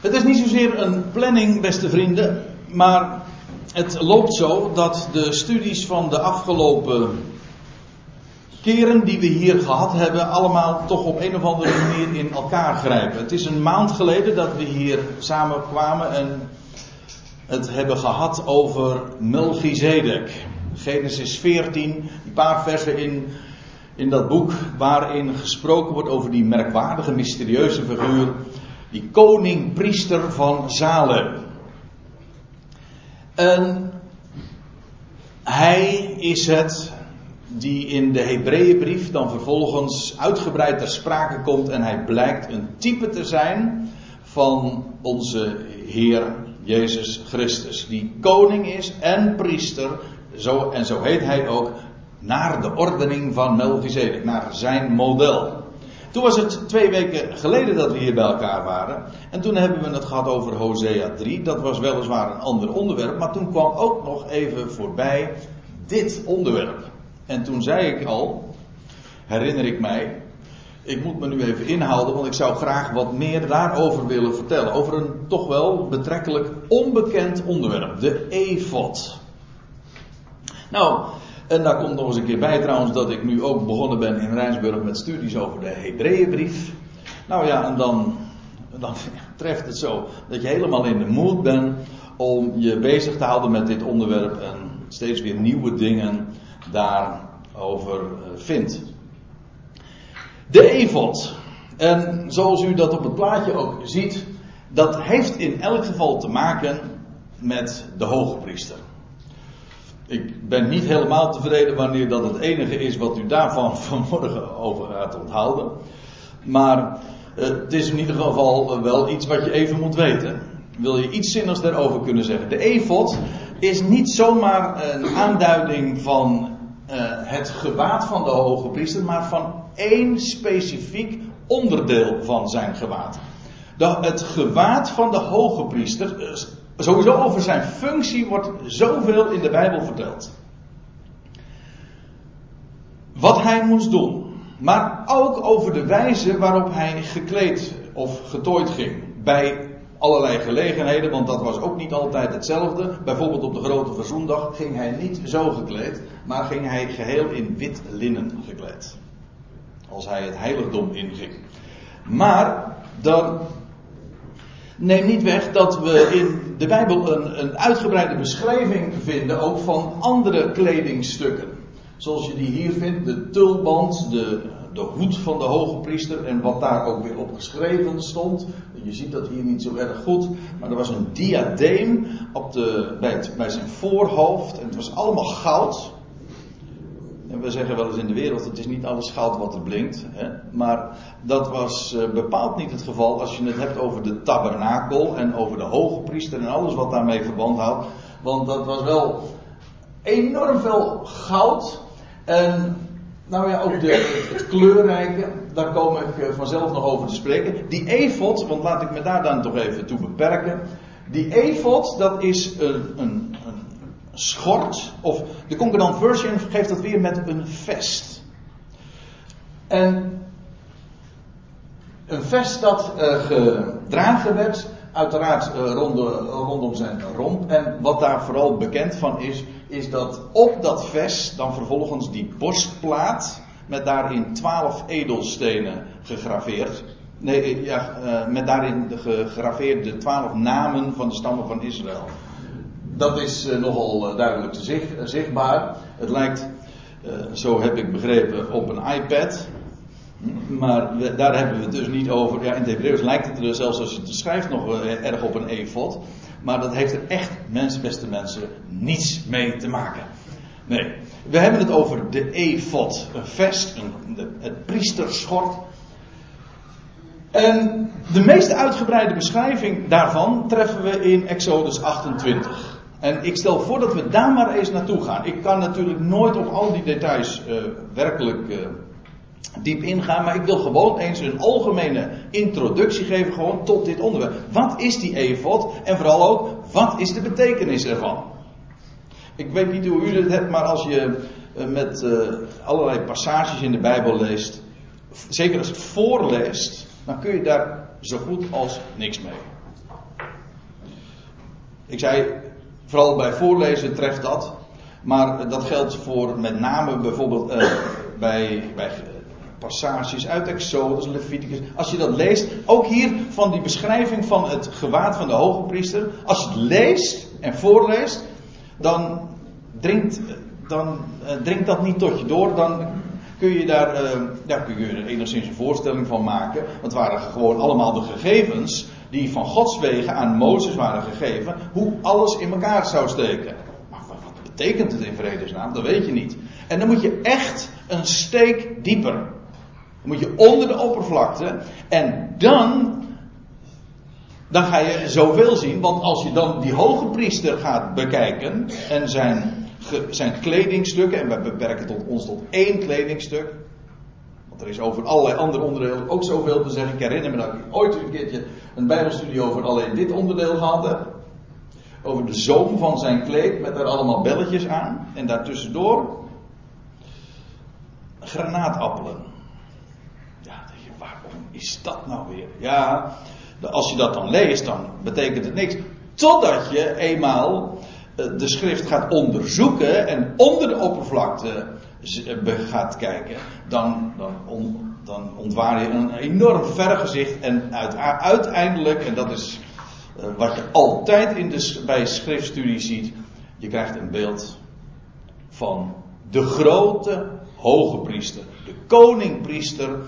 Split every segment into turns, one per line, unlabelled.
Het is niet zozeer een planning, beste vrienden, maar het loopt zo dat de studies van de afgelopen keren die we hier gehad hebben, allemaal toch op een of andere manier in elkaar grijpen. Het is een maand geleden dat we hier samen kwamen en het hebben gehad over Melchizedek. Genesis 14, een paar versen in, in dat boek waarin gesproken wordt over die merkwaardige, mysterieuze figuur, die koning-priester van Salem. En hij is het die in de Hebreeënbrief dan vervolgens uitgebreid ter sprake komt en hij blijkt een type te zijn van onze Heer Jezus Christus, die koning is en priester, zo, en zo heet hij ook, naar de ordening van Melchizedek, naar zijn model. Toen was het twee weken geleden dat we hier bij elkaar waren. En toen hebben we het gehad over Hosea 3. Dat was weliswaar een ander onderwerp. Maar toen kwam ook nog even voorbij dit onderwerp. En toen zei ik al, herinner ik mij, ik moet me nu even inhouden, want ik zou graag wat meer daarover willen vertellen. Over een toch wel betrekkelijk onbekend onderwerp, de EFOD. Nou, en daar komt nog eens een keer bij trouwens dat ik nu ook begonnen ben in Rijnsburg met studies over de Hebreeënbrief. Nou ja, en dan, dan treft het zo dat je helemaal in de moed bent om je bezig te houden met dit onderwerp en steeds weer nieuwe dingen daarover eh, vindt. De Evod. En zoals u dat op het plaatje ook ziet, dat heeft in elk geval te maken met de hoge priester. Ik ben niet helemaal tevreden wanneer dat het enige is wat u daarvan vanmorgen over gaat onthouden. Maar eh, het is in ieder geval wel iets wat je even moet weten. Wil je iets zinnigs daarover kunnen zeggen? De efot is niet zomaar een aanduiding van uh, het gewaad van de hoge priester, maar van één specifiek onderdeel van zijn gewaad. De, het gewaad van de hoge priester, eh, sowieso over zijn functie wordt zoveel in de Bijbel verteld. Wat hij moest doen, maar ook over de wijze waarop hij gekleed of getooid ging. Bij allerlei gelegenheden, want dat was ook niet altijd hetzelfde. Bijvoorbeeld op de grote verzoendag ging hij niet zo gekleed, maar ging hij geheel in wit linnen gekleed. Als hij het heiligdom inging. Maar dan neem niet weg dat we in de Bijbel een, een uitgebreide beschrijving vinden ook van andere kledingstukken. Zoals je die hier vindt, de tulband, de, de hoed van de hoge priester en wat daar ook weer op geschreven stond. Je ziet dat hier niet zo erg goed, maar er was een diadeem op de, bij, zijn voorhoofd en het was allemaal goud. En we zeggen wel eens in de wereld, het is niet alles goud wat er blinkt. Hè? Maar dat was uh, bepaald niet het geval als je het hebt over de tabernakel en over de hoge priester en alles wat daarmee verband houdt. Want dat was wel enorm veel goud. En nou ja, ook de, het kleurrijke, daar kom ik eh, vanzelf nog over te spreken. Die efot, want laat ik me daar dan toch even toe beperken. Die efot, dat is een, een schort, of de concordant version geeft dat weer met een vest. En een vest dat uh, gedragen werd, uiteraard uh, rondom, zijn romp. En wat daar vooral bekend van is, is dat op dat vest dan vervolgens die borstplaat met daarin twaalf edelstenen gegraveerd. Nee, ja, uh, met daarin de gegraveerde twaalf namen van de stammen van Israël. Dat is uh, nogal uh, duidelijk te zich, zichtbaar. Het lijkt, zo heb ik begrepen, op een iPad. Maar daar hebben we het dus niet over. Ja, in het Hebreeuws lijkt het er zelfs als je het schrijft nog erg op een efot. Maar dat heeft er echt, mensen, beste mensen, niets mee te maken. Nee, we hebben het over de efot, een vest, een, de, het priesterschort. En de meest uitgebreide beschrijving daarvan treffen we in Exodus 28. En ik stel voor dat we daar maar eens naartoe gaan. Ik kan natuurlijk nooit op al die details uh, werkelijk uh, diep ingaan, maar ik wil gewoon eens een algemene introductie geven gewoon tot dit onderwerp. Wat is die efot en vooral ook wat is de betekenis ervan? Ik weet niet hoe u het hebt, maar als je uh, met allerlei passages in de Bijbel leest, zeker als het voorleest, dan kun je daar zo goed als niks mee. Ik zei, vooral bij voorlezen treft dat. Maar dat geldt voor met name bijvoorbeeld uh, bij, bij passages uit Exodus, Leviticus. Als je dat leest, ook hier van die beschrijving van het gewaad van de hoge priester. Als je het leest en voorleest, dan dringt, dan, uh, dringt dat niet tot je door. Dan kun je daar, uh, kun je enigszins een voorstelling van maken. Want het waren gewoon allemaal de gegevens die van Gods wegen aan Mozes waren gegeven. Hoe alles in elkaar zou steken. Maar wat betekent het in vredesnaam? Dat weet je niet. En dan moet je echt een steek dieper. Dan moet je onder de oppervlakte. En dan. Dan ga je zoveel zien. Want als je dan die hoge priester gaat bekijken. En zijn, zijn kledingstukken. En wij beperken tot ons tot één kledingstuk. Er is over allerlei andere onderdelen ook zoveel te zeggen. Ik herinner me dat ik ooit een keertje een bijbelstudie over alleen dit onderdeel gehad heb. Over de zoom van zijn kleed met er allemaal belletjes aan. En daartussendoor granaatappelen. Ja, je, waarom is dat nou weer? Ja, als je dat dan leest, dan betekent het niks. Totdat je eenmaal eh, de schrift gaat onderzoeken en onder de oppervlakte gaat kijken, dan, dan, dan ontwaar je een enorm vergezicht en uiteindelijk, en dat is uh, wat je altijd in de, bij schriftstudie ziet, je krijgt een beeld van de grote hoge priester, de koningpriester,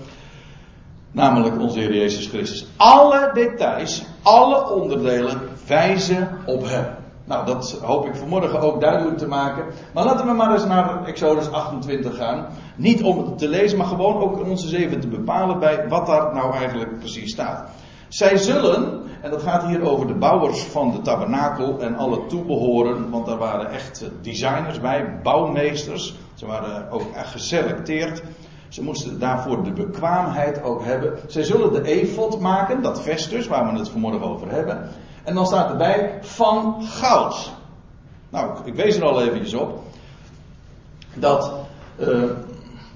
namelijk onze Heer Jezus Christus. Alle details, alle onderdelen wijzen op hem. Nou, dat hoop ik vanmorgen ook duidelijk te maken. Maar laten we maar eens naar Exodus 28 gaan. Niet om het te lezen, maar gewoon ook ons eens even te bepalen bij wat daar nou eigenlijk precies staat. Zij zullen, en dat gaat hier over de bouwers van de tabernakel en alle toebehoren, want daar waren echt designers bij, bouwmeesters. Ze waren ook geselecteerd. Ze moesten daarvoor de bekwaamheid ook hebben. Zij zullen de efot maken, dat vestus waar we het vanmorgen over hebben. En dan staat erbij van goud. Nou, ik wees er al eventjes op. Dat, uh,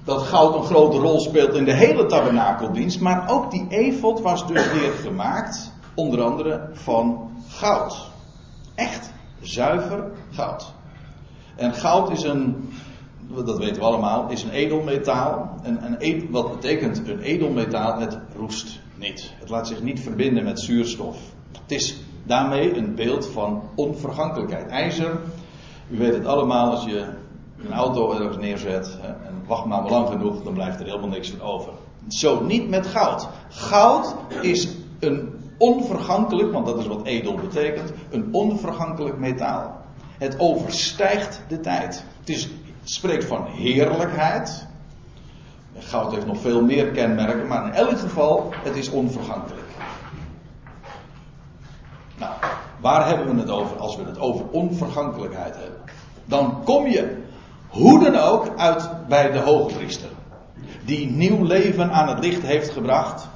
dat goud een grote rol speelt in de hele tabernakeldienst. Maar ook die efot was dus weer gemaakt, onder andere van goud. Echt zuiver goud. En goud is een, dat weten we allemaal, is een edelmetaal. En wat betekent een edelmetaal? Het roest niet. Het laat zich niet verbinden met zuurstof. Het is daarmee een beeld van onvergankelijkheid. IJzer, u weet het allemaal, als je een auto ergens neerzet en wacht maar lang genoeg, dan blijft er helemaal niks van over. Zo niet met goud. Goud is een onvergankelijk, want dat is wat edel betekent, een onvergankelijk metaal. Het overstijgt de tijd. Het, is, het spreekt van heerlijkheid. Goud heeft nog veel meer kenmerken, maar in elk geval, het is onvergankelijk. Nou, waar hebben we het over als we het over onvergankelijkheid hebben? Dan kom je, hoe dan ook, uit bij de hoogpriester. Die nieuw leven aan het licht heeft gebracht.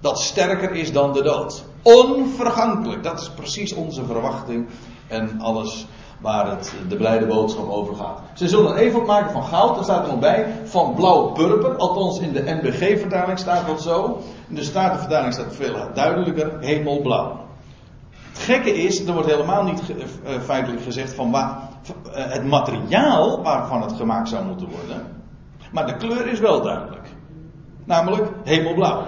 Dat sterker is dan de dood. Onvergankelijk, dat is precies onze verwachting en alles waar het de blijde boodschap over gaat. Ze zullen een efot maken van goud, daar staat er nog bij, van blauw-purper. Althans in de NBG-vertaling staat dat zo. In de Statenvertaling staat het veel duidelijker, hemelblauw. Het gekke is, er wordt helemaal niet uh, feitelijk gezegd van waar, uh, het materiaal waarvan het gemaakt zou moeten worden. Maar de kleur is wel duidelijk. Namelijk hemelblauw.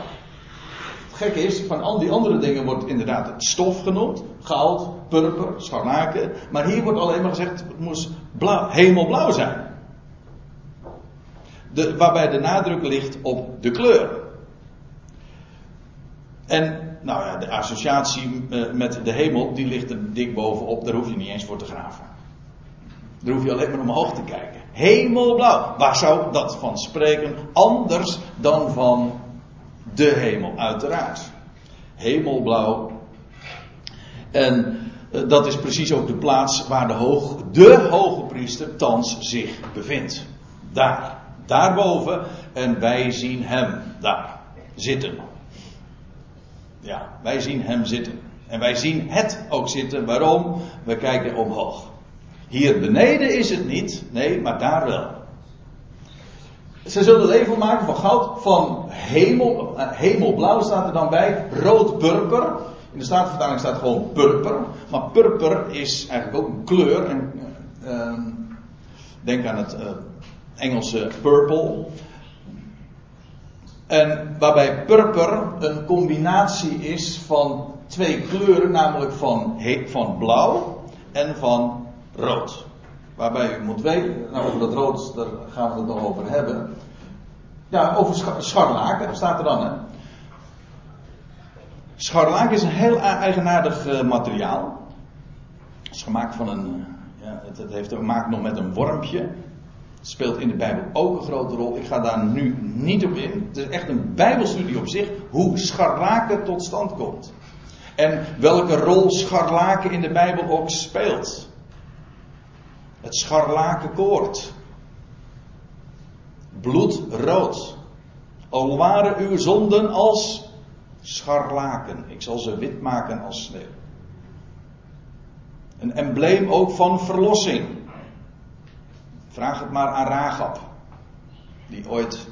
Het gekke is, van al die andere dingen wordt inderdaad het stof genoemd. Goud, purper, scharlaken. Maar hier wordt alleen maar gezegd, het moest blauw, hemelblauw zijn. De, waarbij de nadruk ligt op de kleur. En, nou ja, de associatie eh, met de hemel, die ligt er dik bovenop. Daar hoef je niet eens voor te graven. Daar hoef je alleen maar omhoog te kijken. Hemelblauw. Waar zou dat van spreken? Anders dan van de hemel, uiteraard. Hemelblauw. En eh, dat is precies ook de plaats waar de, hoog, de hoge priester thans zich bevindt. Daar. Daarboven. En wij zien hem daar zitten. Ja, wij zien hem zitten. En wij zien het ook zitten. Waarom? We kijken omhoog. Hier beneden is het niet, nee, maar daar wel. Ze zullen leven maken van goud, van hemel, eh, hemelblauw staat er dan bij, rood-purper. In de Statenvertaling staat gewoon purper. Maar purper is eigenlijk ook een kleur. En, uh, denk aan het uh, Engelse purple. En waarbij purper een combinatie is van twee kleuren, namelijk van, van blauw en van rood. Waarbij u moet weten, nou over dat rood, daar gaan we het nog over hebben. Ja, over scharlaken, staat er dan hè. Scharlaak is een heel eigenaardig uh, materiaal. Het is gemaakt van een, ja, het, het heeft te maken nog met een wormpje. Speelt in de Bijbel ook een grote rol. Ik ga daar nu niet op in. Het is echt een Bijbelstudie op zich, hoe scharlaken tot stand komt. En welke rol scharlaken in de Bijbel ook speelt. Het scharlakenkoord. Bloedrood. Al waren uw zonden als scharlaken. Ik zal ze wit maken als sneeuw. Een embleem ook van verlossing. Vraag het maar aan Ragab. Die ooit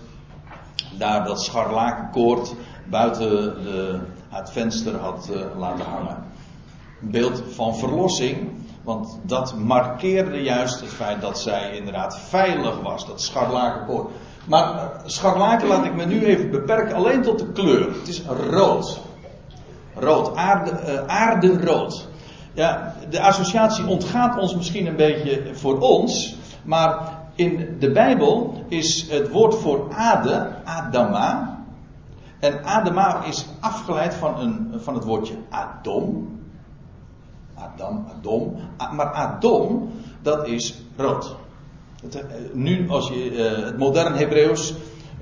daar dat scharlakenkoord buiten de, het venster had uh, laten hangen. Een beeld van verlossing. Want dat markeerde juist het feit dat zij inderdaad veilig was. Dat scharlakenkoord. Maar uh, scharlaken laat ik me nu even beperken alleen tot de kleur. Het is rood. Rood, aarde, aarderood. Ja, de associatie ontgaat ons misschien een beetje voor ons. Maar in de Bijbel is het woord voor aarde, Adama. En Adama is afgeleid van, een, van het woordje Adom. Adam, Adom. Maar Adom, dat is rood. Eh, nu, als je uh, het modern Hebreeuws,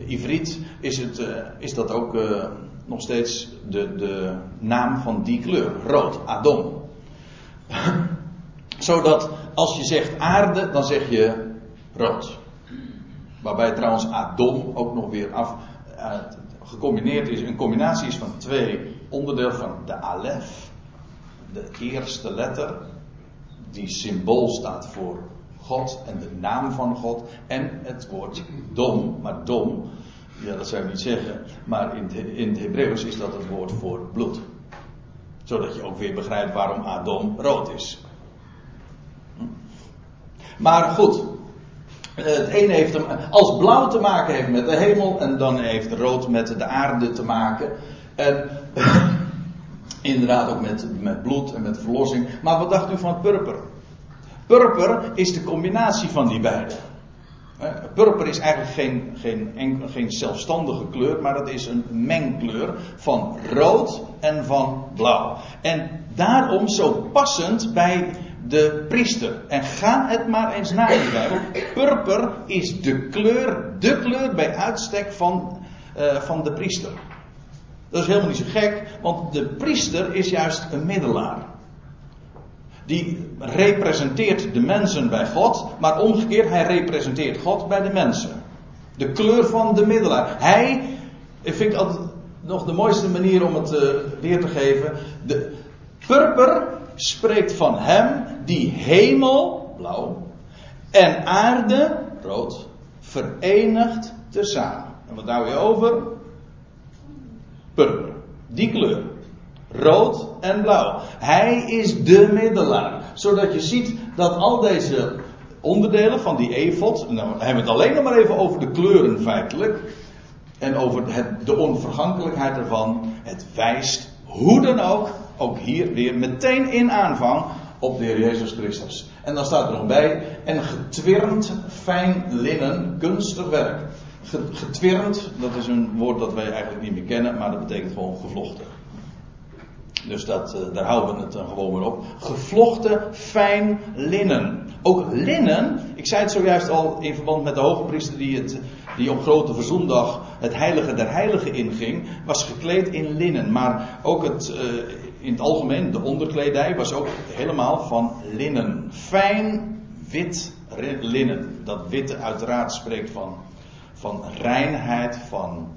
Ivriet, is, het, is dat ook nog steeds de, de naam van die kleur. Rood, Adom. Zodat als je zegt aarde, dan zeg je rood. Waarbij trouwens Adom ook nog weer af, gecombineerd is. Een combinatie is van twee onderdelen van de Alef. De eerste letter, die symbool staat voor God en de naam van God. En het woord dom. Maar dom, ja dat zou ik niet zeggen. Maar in, het, in het Hebreeuws is dat het woord voor bloed. Zodat je ook weer begrijpt waarom Adom rood is. Maar goed, het ene heeft hem als blauw te maken heeft met de hemel en dan heeft rood met de aarde te maken. En inderdaad ook met, met bloed en met verlossing. Maar wat dacht u van purper? Purper is de combinatie van die beide. Purper is eigenlijk geen, geen, geen zelfstandige kleur, maar dat is een mengkleur van rood en van blauw. En daarom zo passend bij de priester. En ga het maar eens na in de Bijbel. Purper is de kleur, de kleur bij uitstek van, uh, van de priester. Dat is helemaal niet zo gek, want de priester is juist een middelaar. Die representeert de mensen bij God, maar omgekeerd, hij representeert God bij de mensen. De kleur van de middelaar. Hij, ik vind altijd nog de mooiste manier om het uh, weer te geven. De purper spreekt van hem die hemel, blauw, en aarde, rood, verenigt tezamen. En wat hou je over? Purper. Die kleur. Rood en blauw. Hij is de middelaar. Zodat je ziet dat al deze onderdelen van die efot, nou hebben we het alleen nog maar even over de kleuren feitelijk, en over het, de onvergankelijkheid ervan, het wijst hoe dan ook, ook hier weer meteen in aanvang, op de Heer Jezus Christus. En dan staat er nog bij, en getwirnd fijn linnen, kunstig werk. Dat is een woord dat wij eigenlijk niet meer kennen, maar dat betekent gewoon gevlochten. Dus dat, uh, daar houden we het dan gewoon weer op. Gevlochten fijn linnen. Ook linnen, ik zei het zojuist al in verband met de hoge priester die, het, die op grote verzoendag het heilige der heiligen inging, was gekleed in linnen. Maar ook het, uh, in het algemeen, de onderkledij was ook helemaal van linnen. Fijn wit linnen. Dat witte uiteraard spreekt van, van reinheid, van,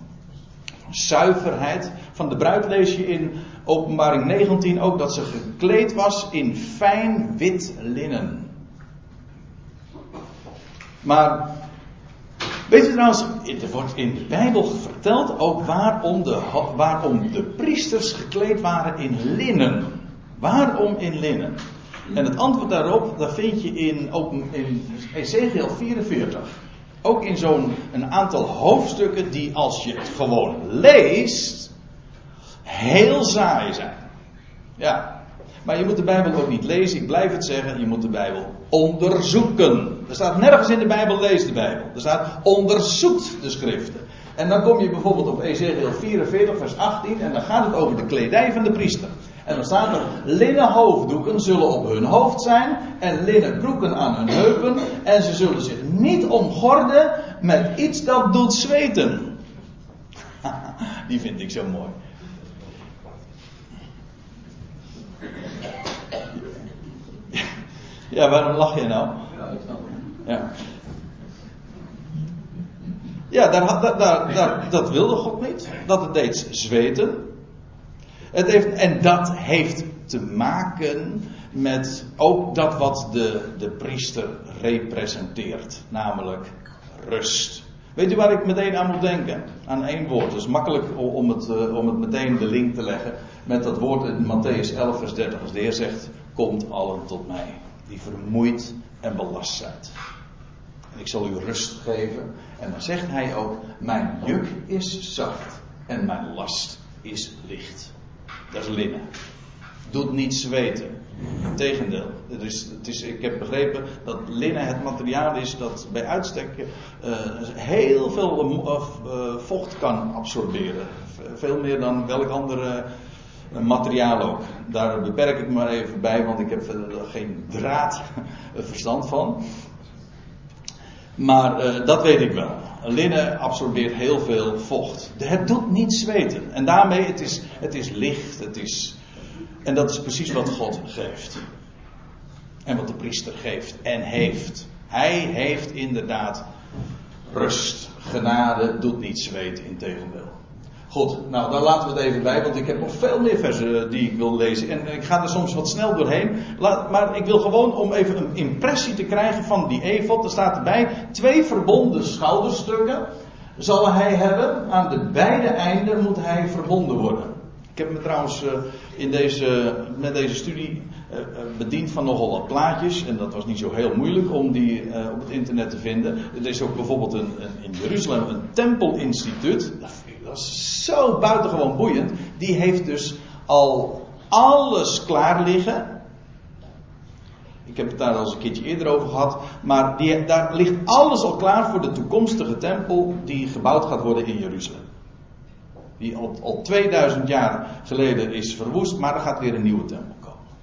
van zuiverheid. Van de bruid lees je in openbaring 19 ook dat ze gekleed was in fijn wit linnen. Maar Weet u trouwens, er wordt in de Bijbel verteld ook waarom de, waarom de priesters gekleed waren in linnen. Waarom in linnen? En het antwoord daarop, dat vind je in, in Ezekiel 44. Ook in zo'n een aantal hoofdstukken die als je het gewoon leest, heel saai zijn. Ja, maar je moet de Bijbel ook niet lezen, ik blijf het zeggen, je moet de Bijbel onderzoeken. Er staat nergens in de Bijbel, lees de Bijbel. Er staat onderzoekt de schriften. En dan kom je bijvoorbeeld op Ezekiel 44, vers 18, en dan gaat het over de kledij van de priester. En dan staat er, linnen hoofddoeken zullen op hun hoofd zijn en linnen broeken aan hun heupen. En ze zullen zich niet omgorden met iets dat doet zweten. Die vind ik zo mooi. Ja, waarom lach je nou? Ja. Ja. Ja, daar, daar, daar, dat wilde God niet. Dat het deed zweten. Het heeft, en dat heeft te maken met ook dat wat de, de priester representeert, namelijk rust. Weet u waar ik meteen aan moet denken? Aan één woord. Het is makkelijk om het, eh, om het meteen de link te leggen met dat woord in Matthäus 11, vers 30. Als de Heer zegt: Komt allen tot mij, die vermoeid en belast zijn. En ik zal u rust geven. En dan zegt hij ook: Mijn juk is zacht en mijn last is licht. Dat is linnen. Doet niet zweten. Integendeel. Het het is, ik heb begrepen dat linnen het materiaal is dat bij uitstek uh, heel veel uh, vocht kan absorberen. Veel meer dan welk andere materiaal ook. Daar beperk ik me maar even bij, want ik heb er geen draad verstand van. Maar uh, dat weet ik wel. Linnen absorbeert heel veel vocht. Het doet niet zweten. En daarmee, het is, het is licht. Het is, en dat is precies wat God geeft. En wat de priester geeft en heeft. Hij heeft inderdaad rust. Genade doet niet zweten, in tegendeel. Goed, nou dan laten we het even bij, want ik heb nog veel meer versen die ik wil lezen. En ik ga er soms wat snel doorheen. maar ik wil gewoon om even een impressie te krijgen van die efot. Er staat erbij, twee verbonden schouderstukken zal hij hebben. Aan de beide einden moet hij verbonden worden. Ik heb me trouwens eh, in deze, met deze studie eh, eh, bediend van nogal wat plaatjes. En dat was niet zo heel moeilijk om die op het internet te vinden. Er is ook bijvoorbeeld een in Jeruzalem een tempelinstituut. Is zo buitengewoon boeiend. Die heeft dus al alles klaar liggen. Ik heb het daar al eens een keertje eerder over gehad. Maar daar ligt alles al klaar voor de toekomstige tempel die gebouwd gaat worden in Jeruzalem. Die al, al 2000 jaar geleden is verwoest, maar er gaat weer een nieuwe tempel.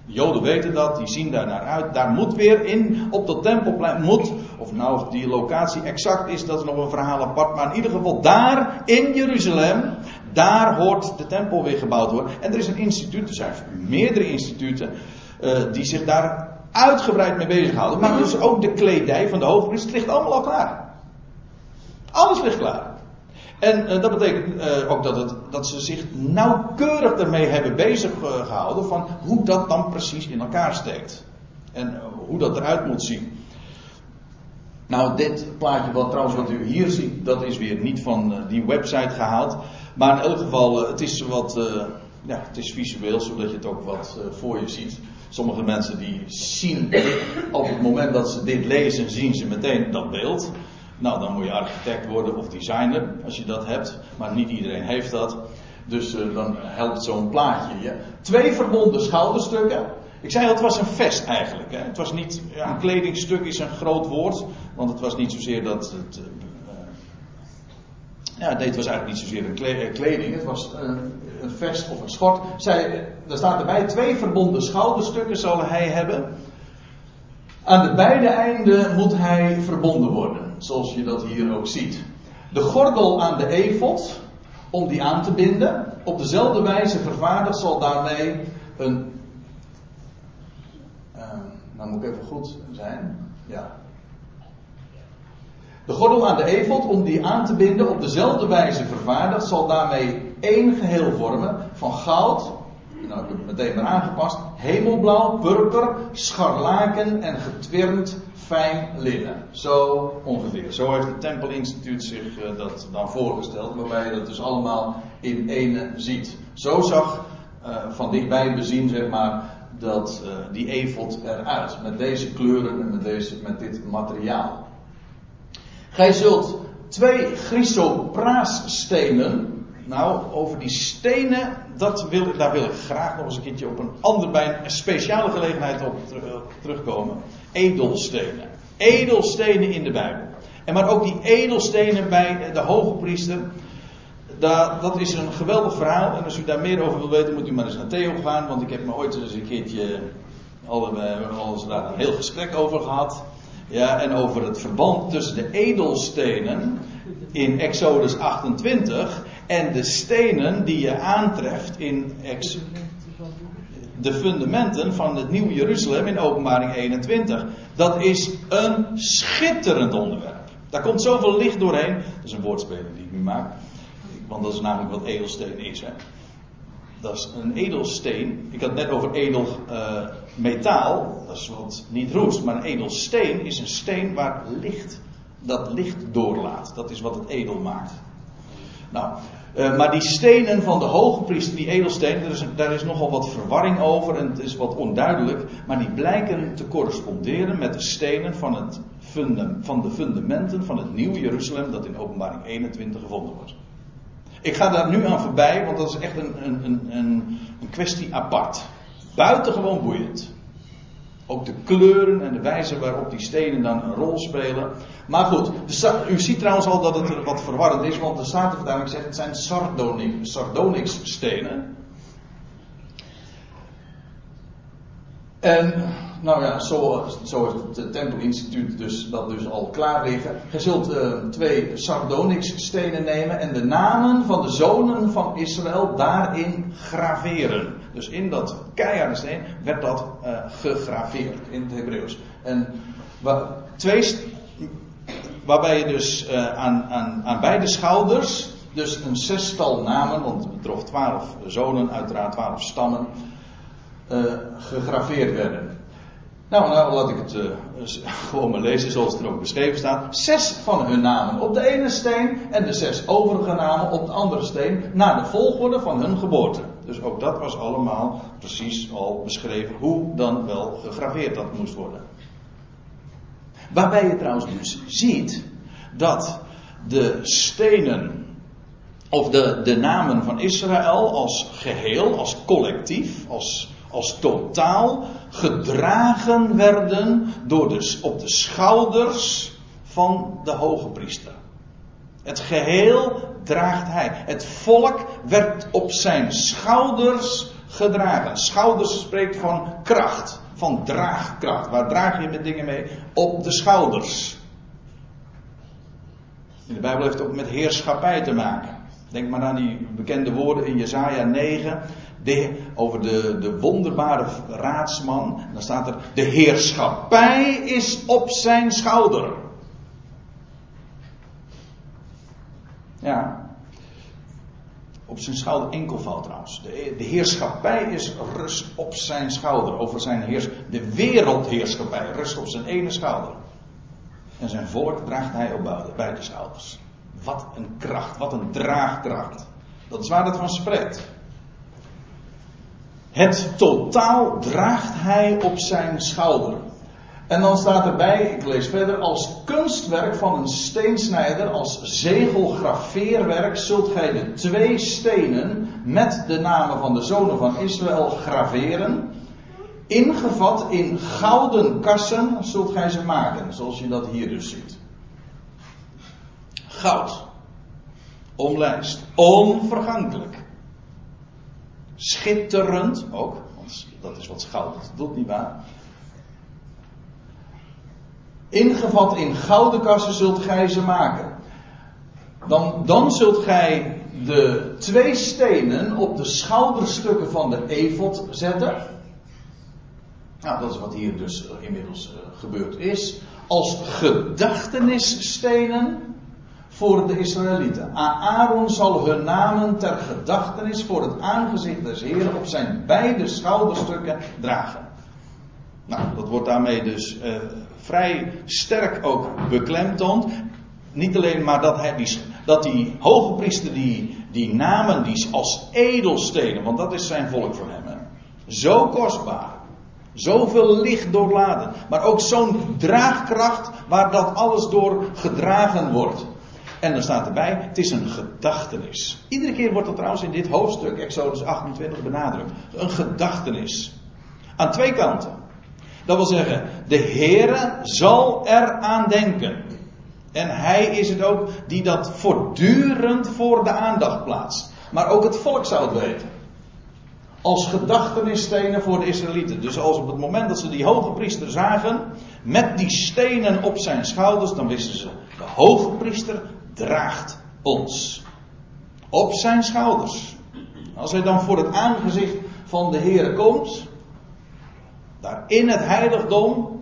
Joden weten dat, die zien daar naar uit. Daar moet weer in, op dat tempelplein, moet, of nou die locatie exact is, dat is nog een verhaal apart. Maar in ieder geval daar in Jeruzalem, daar hoort de tempel weer gebouwd worden. En er is een instituut, er zijn meerdere instituten, uh, die zich daar uitgebreid mee bezighouden. Maar dus ook de kledij van de hoofdpriester ligt allemaal al klaar. Alles ligt klaar. En uh, dat betekent uh, ook dat, het, dat ze zich nauwkeurig ermee hebben bezig uh, gehouden van hoe dat dan precies in elkaar steekt. En hoe dat eruit moet zien. Nou, dit plaatje wat trouwens wat u hier ziet, dat is weer niet van die website gehaald. Maar in elk geval, het is wat, ja, het is visueel, zodat je het ook wat voor je ziet. Sommige mensen die zien op het moment dat ze dit lezen, zien ze meteen dat beeld. Nou, dan moet je architect worden of designer, als je dat hebt. Maar niet iedereen heeft dat. Dus uh, dan helpt zo'n plaatje je. Twee verbonden schouderstukken. Ik zei al, het was een vest eigenlijk. Hè. Het was niet, ja, een kledingstuk is een groot woord. Want het was niet zozeer dat het. Uh, ja, het was eigenlijk niet zozeer een kleding. Het was een vest of een schort. Zij, er staat erbij, twee verbonden schouderstukken zal hij hebben. Aan de beide einden moet hij verbonden worden zoals je dat hier ook ziet. De gordel aan de efot, om die aan te binden, op dezelfde wijze vervaardigd zal daarmee een. Uh, nou moet ik even goed zijn. Ja. De gordel aan de efot, om die aan te binden, op dezelfde wijze vervaardigd, zal daarmee één geheel vormen van goud, nou, ik heb het meteen maar aangepast. Hemelblauw, purper, scharlaken en getwirnd fijn linnen. Zo ongeveer. Zo heeft het Tempelinstituut zich uh, dat dan voorgesteld, waarbij je dat dus allemaal in ene ziet. Zo zag uh, van dichtbij bezien, zeg maar, dat uh, die efot eruit. Met deze kleuren en met, deze, met dit materiaal. Gij zult twee chrysopraasstenen. Nou, over die stenen, dat wil, daar wil ik graag nog eens een keertje op een ander, bij een speciale gelegenheid op terugkomen. Edelstenen. Edelstenen in de Bijbel. En maar ook die edelstenen bij de hoge priester. Dat, is een geweldig verhaal. En als u daar meer over wil weten, moet u maar eens naar Theo gaan. Want ik heb me ooit eens een keertje. Al, we hebben al daar een heel gesprek over gehad. Ja, en over het verband tussen de edelstenen in Exodus 28 en de stenen die je aantreft in Ex de fundamenten van het Nieuwe Jeruzalem in Openbaring 21. Dat is een schitterend onderwerp. Daar komt zoveel licht doorheen. Dat is een woordspeling die ik nu maak. Want dat is namelijk wat edelsteen is. Dat is een edelsteen. Ik had het net over edel uh, metaal. Dat is wat niet roest. Maar een edelsteen is een steen waar licht, dat licht doorlaat. Dat is wat het edel maakt. Nou, uh, maar die stenen van de hoge priester, die edelstenen, daar is, daar is nogal wat verwarring over en het is wat onduidelijk. Maar die blijken te corresponderen met de stenen van, het van de fundamenten van het nieuwe Jeruzalem dat in openbaring 21 gevonden wordt. Ik ga daar nu aan voorbij, want dat is echt een, een, een, een kwestie apart. Buitengewoon boeiend. Ook de kleuren en de wijze waarop die stenen dan een rol spelen. Maar goed, u ziet trouwens al dat het wat verwarrend is, want de Statenvertaling zegt het zijn sardonyx, sardonyx stenen. En, nou ja, zo, zo heeft het Tempelinstituut dus, dat dus al klaar liggen. Je zult uh, twee sardonyx stenen nemen en de namen van de zonen van Israël daarin graveren. Dus in dat keiharde steen werd dat uh, gegraveerd in het Hebreeuws. En twee, waarbij je dus uh, aan, aan, aan beide schouders, dus een zestal namen, want het betrof twaalf zonen, uiteraard twaalf stammen, uh, gegraveerd werden. Nou, nou laat ik het uh, gewoon maar lezen zoals er ook beschreven staat. Zes van hun namen op de ene steen en de zes overige namen op de andere steen naar de volgorde van hun geboorte. Dus ook dat was allemaal precies al beschreven hoe dan wel gegraveerd dat moest worden. Waarbij je trouwens dus ziet dat de stenen of de, de namen van Israël als geheel, als collectief, als, als totaal gedragen werden door de, op de schouders van de hoge priester. Het geheel draagt hij. Het volk werd op zijn schouders gedragen. Schouders spreekt van kracht, van draagkracht. Waar draag je met dingen mee? Op de schouders. In de Bijbel heeft het ook met heerschappij te maken. Denk maar aan die bekende woorden in Jesaja 9. De, over de, de wonderbare raadsman. Dan staat er: De heerschappij is op zijn schouder. Ja. Op zijn schouder enkelvoud trouwens. De, de heerschappij is rust op zijn schouder. Over zijn heers, de wereldheerschappij rust op zijn ene schouder. En zijn volk draagt hij op beide schouders. Wat een kracht, wat een draagkracht. Dat is waar het van spreekt. Het totaal draagt hij op zijn schouder. En dan staat erbij, ik lees verder, als kunstwerk van een steensnijder, als zegelgraveerwerk, zult gij de twee stenen met de namen van de zonen van Israël graveren. Ingevat in gouden kassen zult gij ze maken, zoals je dat hier dus ziet. Goud. Omlijst. Onvergankelijk. Schitterend ook, want dat is wat goud doet, niet waar? Ingevat in gouden kassen zult gij ze maken. Dan, dan zult gij de twee stenen op de schouderstukken van de efot zetten. Nou, dat is wat hier dus inmiddels uh, gebeurd is. Als gedachtenisstenen voor de Israëlieten. Aaron zal hun namen ter gedachtenis voor het aangezicht des Heren op zijn beide schouderstukken dragen. Nou, dat wordt daarmee dus uh, vrij sterk ook beklemtoond. Niet alleen maar dat, hij die, dat die hoge priester die, die namen die als edelstenen, want dat is zijn volk voor hem. Zo kostbaar. Zoveel licht doorladen. Maar ook zo'n draagkracht waar dat alles door gedragen wordt. En dan staat erbij, het is een gedachtenis. Iedere keer wordt dat trouwens in dit hoofdstuk, Exodus 28, benadrukt. Een gedachtenis. Aan twee kanten. Dat wil zeggen, de Heere zal eraan denken. En hij is het ook die dat voortdurend voor de aandacht plaatst. Maar ook het volk zou het weten. Als gedachtenisstenen voor de Israëlieten. Dus als op het moment dat ze die hoge priester zagen, met die stenen op zijn schouders, dan wisten ze, de hoge priester draagt ons. Op zijn schouders. Als hij dan voor het aangezicht van de Heer komt, daar in het heiligdom,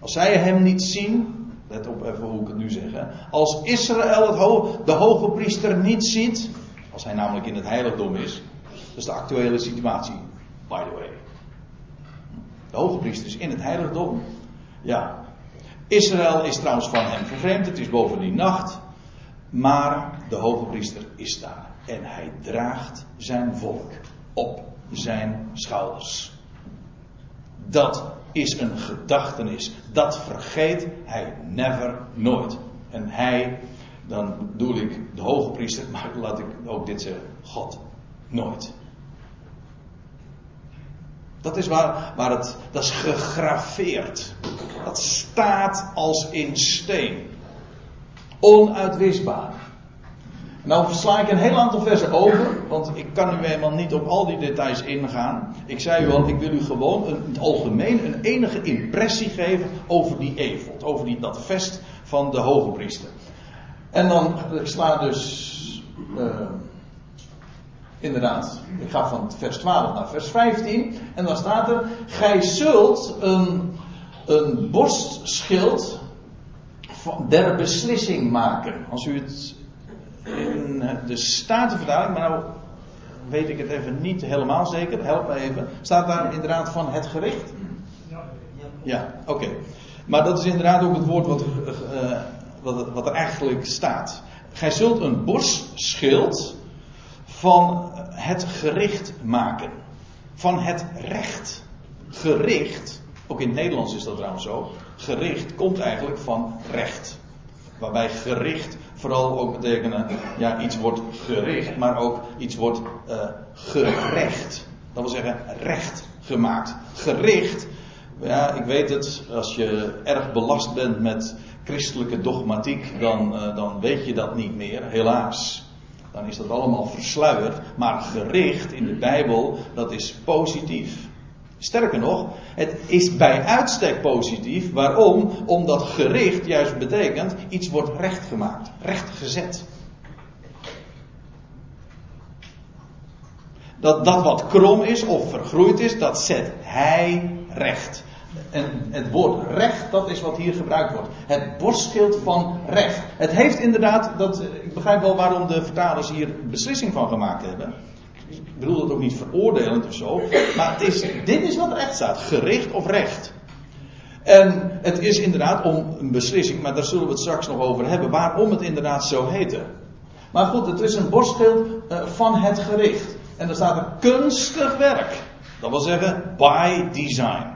als zij hem niet zien, let op even hoe ik het nu zeg, hè, als Israël het de hoge priester niet ziet, als hij namelijk in het heiligdom is, dat is de actuele situatie, by the way. De hoge priester is in het heiligdom. Ja. Israël is trouwens van hem vervreemd, het is bovendien nacht. Maar de hoge priester is daar. En hij draagt zijn volk op zijn schouders. Dat is een gedachtenis. Dat vergeet hij never nooit. En hij, dan bedoel ik de hoge priester, maar laat ik ook dit zeggen: God nooit. Dat is waar, waar het, dat is gegraveerd. Dat staat als in steen. Onuitwisbaar. Nou sla ik een heel aantal versen over, want ik kan nu eenmaal niet op al die details ingaan. Ik zei u al, ik wil u gewoon in het algemeen een enige impressie geven over die eveld, over die, dat vest van de hoge priester. En dan, ik sla dus, uh, inderdaad, ik ga van vers 12 naar vers 15. En dan staat er, gij zult een, een borstschild der beslissing maken. Als u het in de Statenvertaling, maar nou weet ik het even niet helemaal zeker, help me even. Staat daar inderdaad van het gericht? Ja, oké. Maar dat is inderdaad ook het woord wat, uh, wat, wat, er eigenlijk staat. Gij zult een borstschild van het gericht maken. Van het recht. Gericht, ook in het Nederlands is dat trouwens zo. Gericht komt eigenlijk van recht. Waarbij gericht vooral ook betekenen, ja, iets wordt gericht, maar ook iets wordt uh, gerecht. Dat wil zeggen, recht gemaakt. Gericht, ja, ik weet het, als je erg belast bent met christelijke dogmatiek, dan, uh, dan weet je dat niet meer, helaas. Dan is dat allemaal versluierd, maar gericht in de Bijbel, dat is positief. Sterker nog, het is bij uitstek positief. Waarom? Omdat gericht juist betekent iets wordt rechtgemaakt, rechtgezet. Dat dat wat krom is of vergroeid is, dat zet hij recht. En het woord recht, dat is wat hier gebruikt wordt. Het borstschild van recht. Het heeft inderdaad, dat, ik begrijp wel waarom de vertalers hier beslissing van gemaakt hebben. Bedoel dat ook niet veroordelend of zo. Maar het is, dit is wat recht staat. Gericht of recht. En het is inderdaad om een beslissing, maar daar zullen we het straks nog over hebben. Waarom het inderdaad zo heette. Maar goed, het is een borstschild uh, van het gericht. En er staat een kunstig werk. Dat wil zeggen, by design.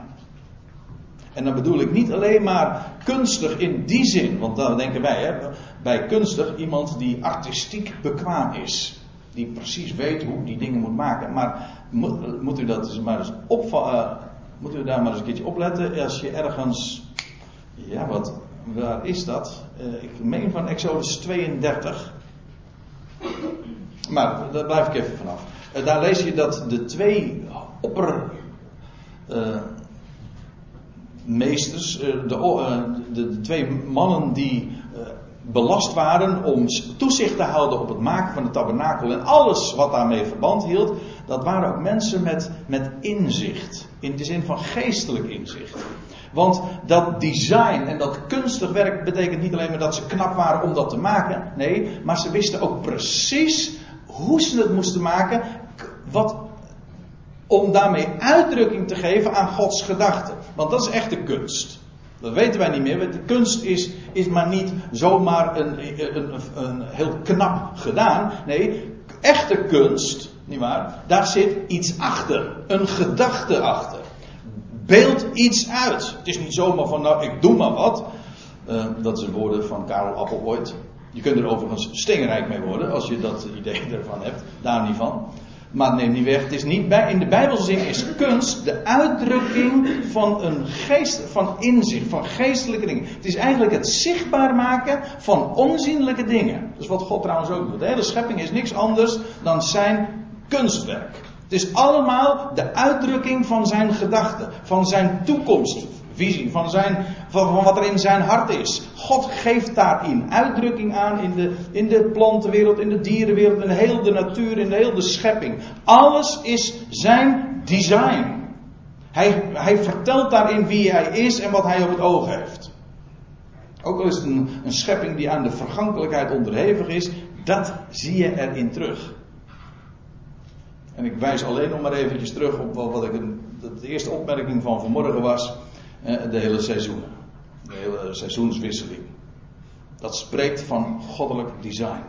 En dan bedoel ik niet alleen maar kunstig in die zin, want dan denken wij hè, bij kunstig iemand die artistiek bekwaam is die precies weet hoe die dingen moet maken. Maar moet, u dat maar eens opvallen. Uh, moet u daar maar eens een keertje opletten als je ergens. Ja, wat, waar is dat? Uh, ik meen van Exodus 32. Maar daar blijf ik even vanaf. Uh, daar lees je dat de twee opper. meesters, de, de, de, twee mannen die belast waren om toezicht te houden op het maken van de tabernakel en alles wat daarmee verband hield, dat waren ook mensen met, met inzicht. In de zin van geestelijk inzicht. Want dat design en dat kunstig werk betekent niet alleen maar dat ze knap waren om dat te maken. Nee, maar ze wisten ook precies hoe ze het moesten maken. Wat, om daarmee uitdrukking te geven aan Gods gedachten. Want dat is echt de kunst. Dat weten wij niet meer. De kunst is, is maar niet zomaar een, een, een, heel knap gedaan. Nee, echte kunst, nietwaar, daar zit iets achter. Een gedachte achter. Beeld iets uit. Het is niet zomaar van, nou, ik doe maar wat. Uh, dat zijn woorden van Karel Appel ooit. Je kunt er overigens steenrijk mee worden, als je dat idee ervan hebt. Daar niet van. Maar neem niet weg, het is niet bij, in de Bijbelse zin is kunst de uitdrukking van een geest, van inzicht, van geestelijke dingen. Het is eigenlijk het zichtbaar maken van onzienlijke dingen. Dat is wat God trouwens ook doet. De hele schepping is niks anders dan zijn kunstwerk. Het is allemaal de uitdrukking van zijn gedachten, van zijn toekomstvisie, van, zijn, van, wat er in zijn hart is. God geeft daarin uitdrukking aan in de, in de plantenwereld, in de dierenwereld, in heel de natuur, in de hele de schepping. Alles is zijn design. Hij, hij vertelt daarin wie hij is en wat hij op het oog heeft. Ook al is het een, schepping die aan de vergankelijkheid onderhevig is, dat zie je erin terug. En ik wijs alleen nog maar eventjes terug op wat ik de eerste opmerking van vanmorgen was. Eh, de hele seizoen. De hele seizoenswisseling. Dat spreekt van goddelijk design.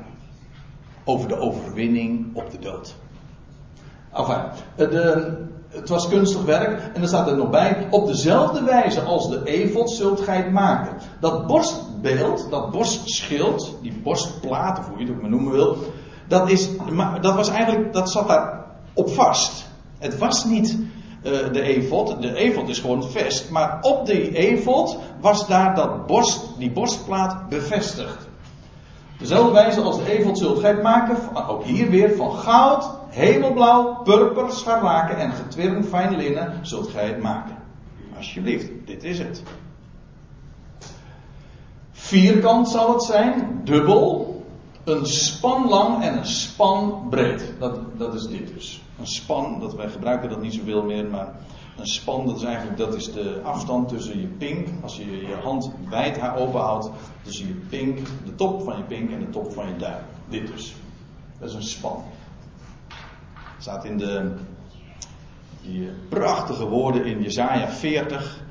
Over de overwinning op de dood. Enfin, de, het was kunstig werk. En dan staat er nog bij. Op dezelfde wijze als de evot zult gij maken. Dat borstbeeld, dat borstschild, die borstplaat, of hoe je het ook maar noemen wil. Dat, is, dat was eigenlijk, dat zat daar op vast. Het was niet uh, de evod. De evod is gewoon vest. Maar op die evod was daar dat borst, die borstplaat bevestigd. Dezelfde wijze als de evod zult gij maken, ook hier weer van goud, hemelblauw, purper, scharlaken en getwirnd fijn linnen zult gij het maken. Alsjeblieft, dit is het. Vierkant zal het zijn, dubbel, een span lang en een span breed. Dat, dat is dit dus. Een span, dat wij gebruiken dat niet zoveel meer, maar een span dat is eigenlijk dat is de afstand tussen je pink, als je je hand wijd open houdt, tussen je pink, de top van je pink en de top van je duim. Dit dus. Dat is een span. Het staat in de die prachtige woorden in Jesaja 40.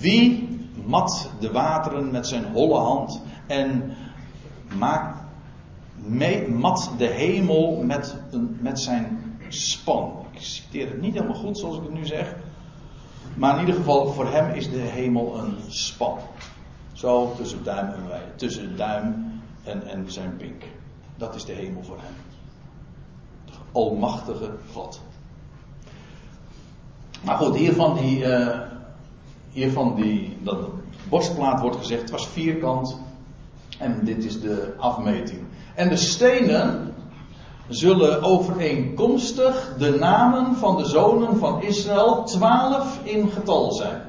Wie mat de wateren met zijn holle hand en maakt mat de hemel met, een, met zijn span. Ik citeer het niet helemaal goed zoals ik het nu zeg. Maar in ieder geval, voor hem is de hemel een span. Zo tussen duim en wij. Tussen duim en, en zijn pink. Dat is de hemel voor hem. De almachtige God. Maar goed, hiervan die, uh, hiervan die, dat borstplaat wordt gezegd, het was vierkant. En dit is de afmeting. En de stenen zullen overeenkomstig de namen van de zonen van Israël twaalf in getal zijn.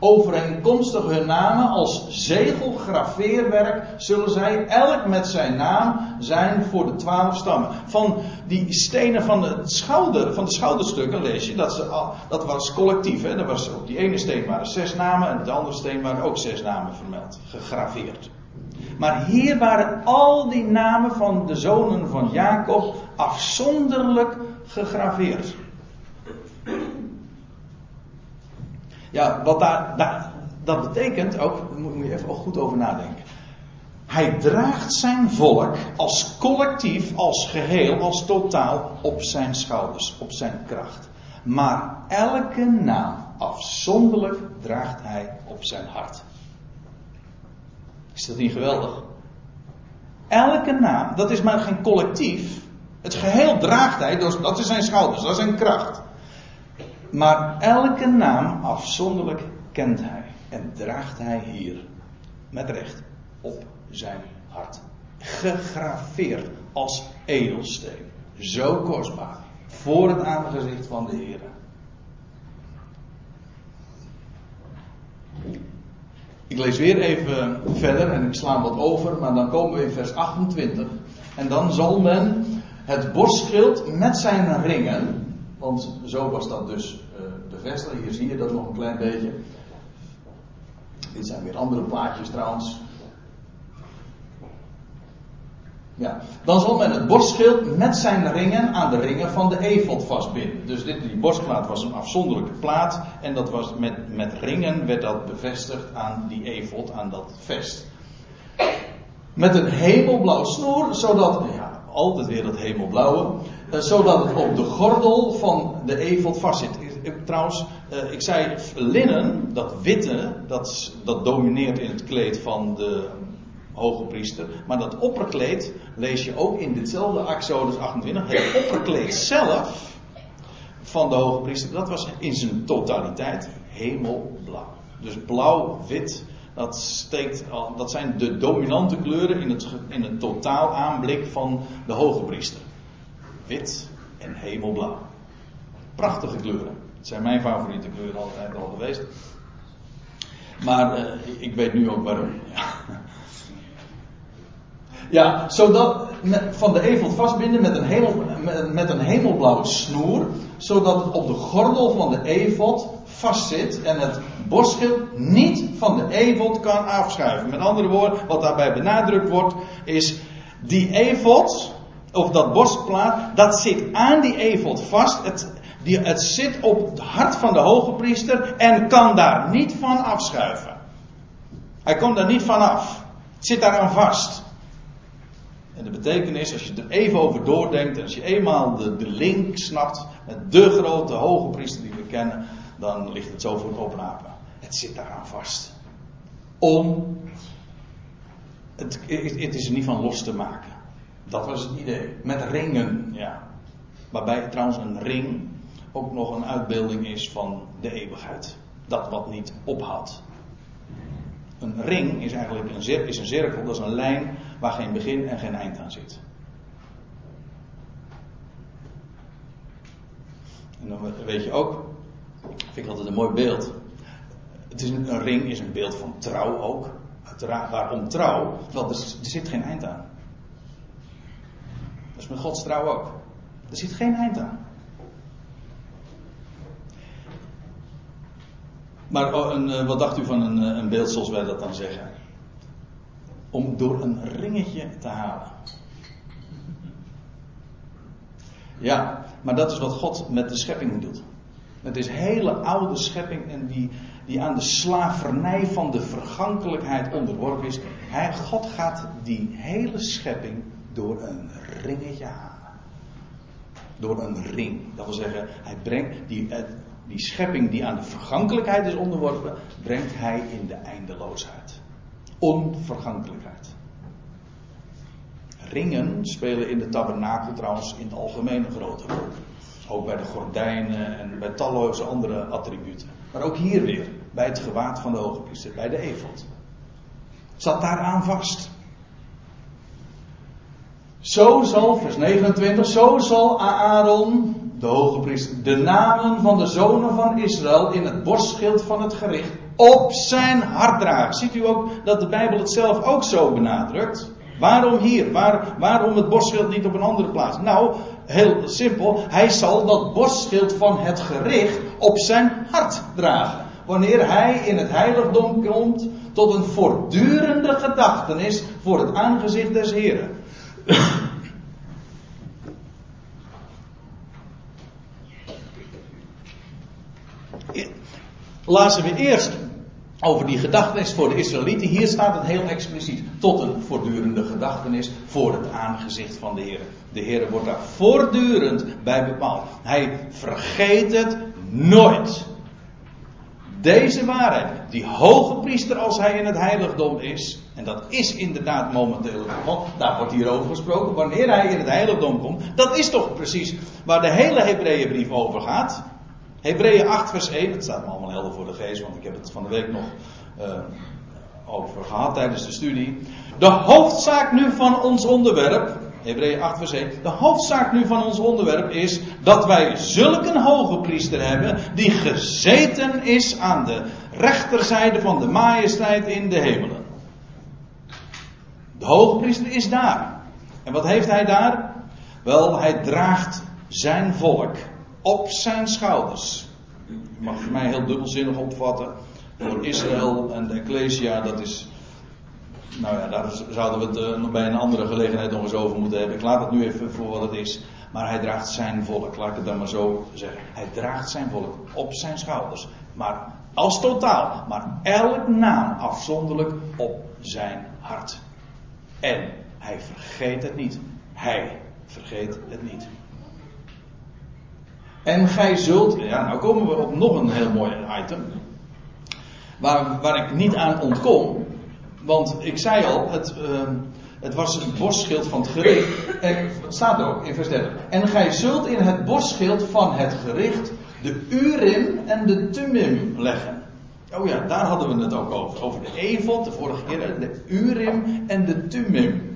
Overeenkomstig hun namen als zegelgraveerwerk zullen zij elk met zijn naam zijn voor de twaalf stammen. Van die stenen van de, schouder, van de schouderstukken lees je dat ze dat was collectief. Hè? Dat was, op die ene steen waren zes namen en op de andere steen waren ook zes namen vermeld, gegraveerd. Maar hier waren al die namen van de zonen van Jacob afzonderlijk gegraveerd. Ja, wat daar, dat betekent ook, moet je even goed over nadenken. Hij draagt zijn volk als collectief, als geheel, als totaal op zijn schouders, op zijn kracht. Maar elke naam afzonderlijk draagt hij op zijn hart. Is dat niet geweldig? Elke naam, dat is maar geen collectief. Het geheel draagt hij, dat is zijn schouders, dat is zijn kracht. Maar elke naam afzonderlijk kent hij en draagt hij hier, met recht, op zijn hart. Gegraveerd als edelsteen. Zo kostbaar. Voor het aangezicht van de Heer. Ik lees weer even verder en ik sla wat over, maar dan komen we in vers 28. En dan zal men het borstschild met zijn ringen, want zo was dat dus bevestigd. Hier zie je dat nog een klein beetje. Dit zijn weer andere plaatjes trouwens. Ja, dan zal men het borstschild met zijn ringen aan de ringen van de efot vastbinden. Dus dit, die borstplaat was een afzonderlijke plaat. En dat was met, met ringen werd dat bevestigd aan die efot, aan dat vest. Met een hemelblauw snoer, zodat, ja, altijd weer dat hemelblauwe. Eh, zodat het op de gordel van de efot vastzit. Trouwens, eh, ik zei linnen, dat witte, dat, dat domineert in het kleed van de hoge priester. Maar dat opperkleed lees je ook in ditzelfde Exodus 28. Het opperkleed zelf van de hoge priester, dat was in zijn totaliteit hemelblauw. Dus blauw-wit, dat, steekt, dat zijn de dominante kleuren in het, in het totaal aanblik van de hoge priester. Wit en hemelblauw. Prachtige kleuren. Het zijn mijn favoriete kleuren altijd al geweest. Maar uh, ik weet nu ook waarom. Ja. Ja, zodat van de eveld vastbinden met een, hemel, met, een hemelblauwe snoer, zodat het op de gordel van de evod vastzit en het borstschild niet van de evod kan afschuiven. Met andere woorden, wat daarbij benadrukt wordt, is die evod, of dat borstplaat, dat zit aan die evod vast. Het, die, het zit op het hart van de hoge priester en kan daar niet van afschuiven. Hij komt daar niet van af. Het zit daaraan vast. En de betekenis, als je er even over doordenkt, en als je eenmaal de, de link snapt met de grote hoge priester die we kennen, dan ligt het zo voor het oprapen. Het zit daaraan vast. Om. Het, het is er niet van los te maken. Dat was het idee. Met ringen, ja. Waarbij trouwens een ring ook nog een uitbeelding is van de eeuwigheid. Dat wat niet ophoudt. Een ring is eigenlijk een, is een cirkel, dat is een lijn waar geen begin en geen eind aan zit. En dan weet je ook, vind ik altijd een mooi beeld. Het is een, ring is een beeld van trouw ook. Uiteraard, waarom trouw? Want er, er zit geen eind aan. Dat is met Gods trouw ook. Er zit geen eind aan. Maar oh, een, eh, wat dacht u van een, eh, een beeld zoals wij dat dan zeggen? Om door een ringetje te halen. Ja, maar dat is wat God met de schepping doet. Het is hele oude schepping en die, die aan de slavernij van de vergankelijkheid onderworpen is. Hij, God gaat die hele schepping door een ringetje halen. Door een ring. Dat wil zeggen, hij brengt die, die schepping die aan de vergankelijkheid is onderworpen, brengt hij in de eindeloosheid. Onvergankelijkheid. Ringen spelen in de tabernakel trouwens in het algemeen een grote rol. Ook bij de gordijnen en bij talloze andere attributen. Maar ook hier weer, bij het gewaad van de hoge priester, bij de efot. Zat daaraan vast. Zo zal, vers 29, zo zal Aaron de hoge priester, de namen van de zonen van Israël in het borstschild van het gericht op zijn hart dragen. Ziet u ook dat de Bijbel het zelf ook zo benadrukt? Waarom hier? Waar, waarom het borstschild niet op een andere plaats? Nou, heel simpel. Hij zal dat borstschild van het gericht op zijn hart dragen. Wanneer hij in het heiligdom komt tot een voortdurende gedachtenis voor het aangezicht des Heren. Lazen we eerst over die gedachtenis voor de Israëlieten. Hier staat het heel expliciet. Tot een voortdurende gedachtenis voor het aangezicht van de Heer. De Heer wordt daar voortdurend bij bepaald. Hij vergeet het nooit. Deze waarheid, die hoge priester als hij in het heiligdom is, en dat is inderdaad momenteel want daar wordt hier over gesproken, wanneer hij in het heiligdom komt, dat is toch precies waar de hele Hebreeënbrief over gaat. Hebreeën 8 vers 1, het staat me allemaal helder voor de geest, want ik heb het van de week nog uh, over gehad tijdens de studie. De hoofdzaak nu van ons onderwerp, Hebreeën 8 vers 1. De hoofdzaak nu van ons onderwerp is dat wij zulk een hoge priester hebben die gezeten is aan de rechterzijde van de majesteit in de hemelen. De hoge priester is daar. En wat heeft hij daar? Wel, hij draagt zijn volk op zijn schouders. Je mag voor mij heel dubbelzinnig opvatten. Voor Israël en de Ecclesia, dat is nou ja, daar zouden we het uh, nog bij een andere gelegenheid nog eens over moeten hebben. Ik laat het nu even voor wat het is. Maar hij draagt zijn volk, laat ik het dan maar zo zeggen. Hij draagt zijn volk op zijn schouders. Maar als totaal, maar elk naam afzonderlijk op zijn hart. En hij vergeet het niet. Hij vergeet het niet. En gij zult, ja, nou komen we op nog een heel mooi item. Waar, waar ik niet aan ontkom. Want ik zei al, het, uh, het was het borstschild van het gericht. En het staat ook in vers 30. En gij zult in het borstschild van het gericht de Urim en de Tumim leggen. Oh ja, daar hadden we het ook over. Over de Evot, de vorige keer. De Urim en de Tumim.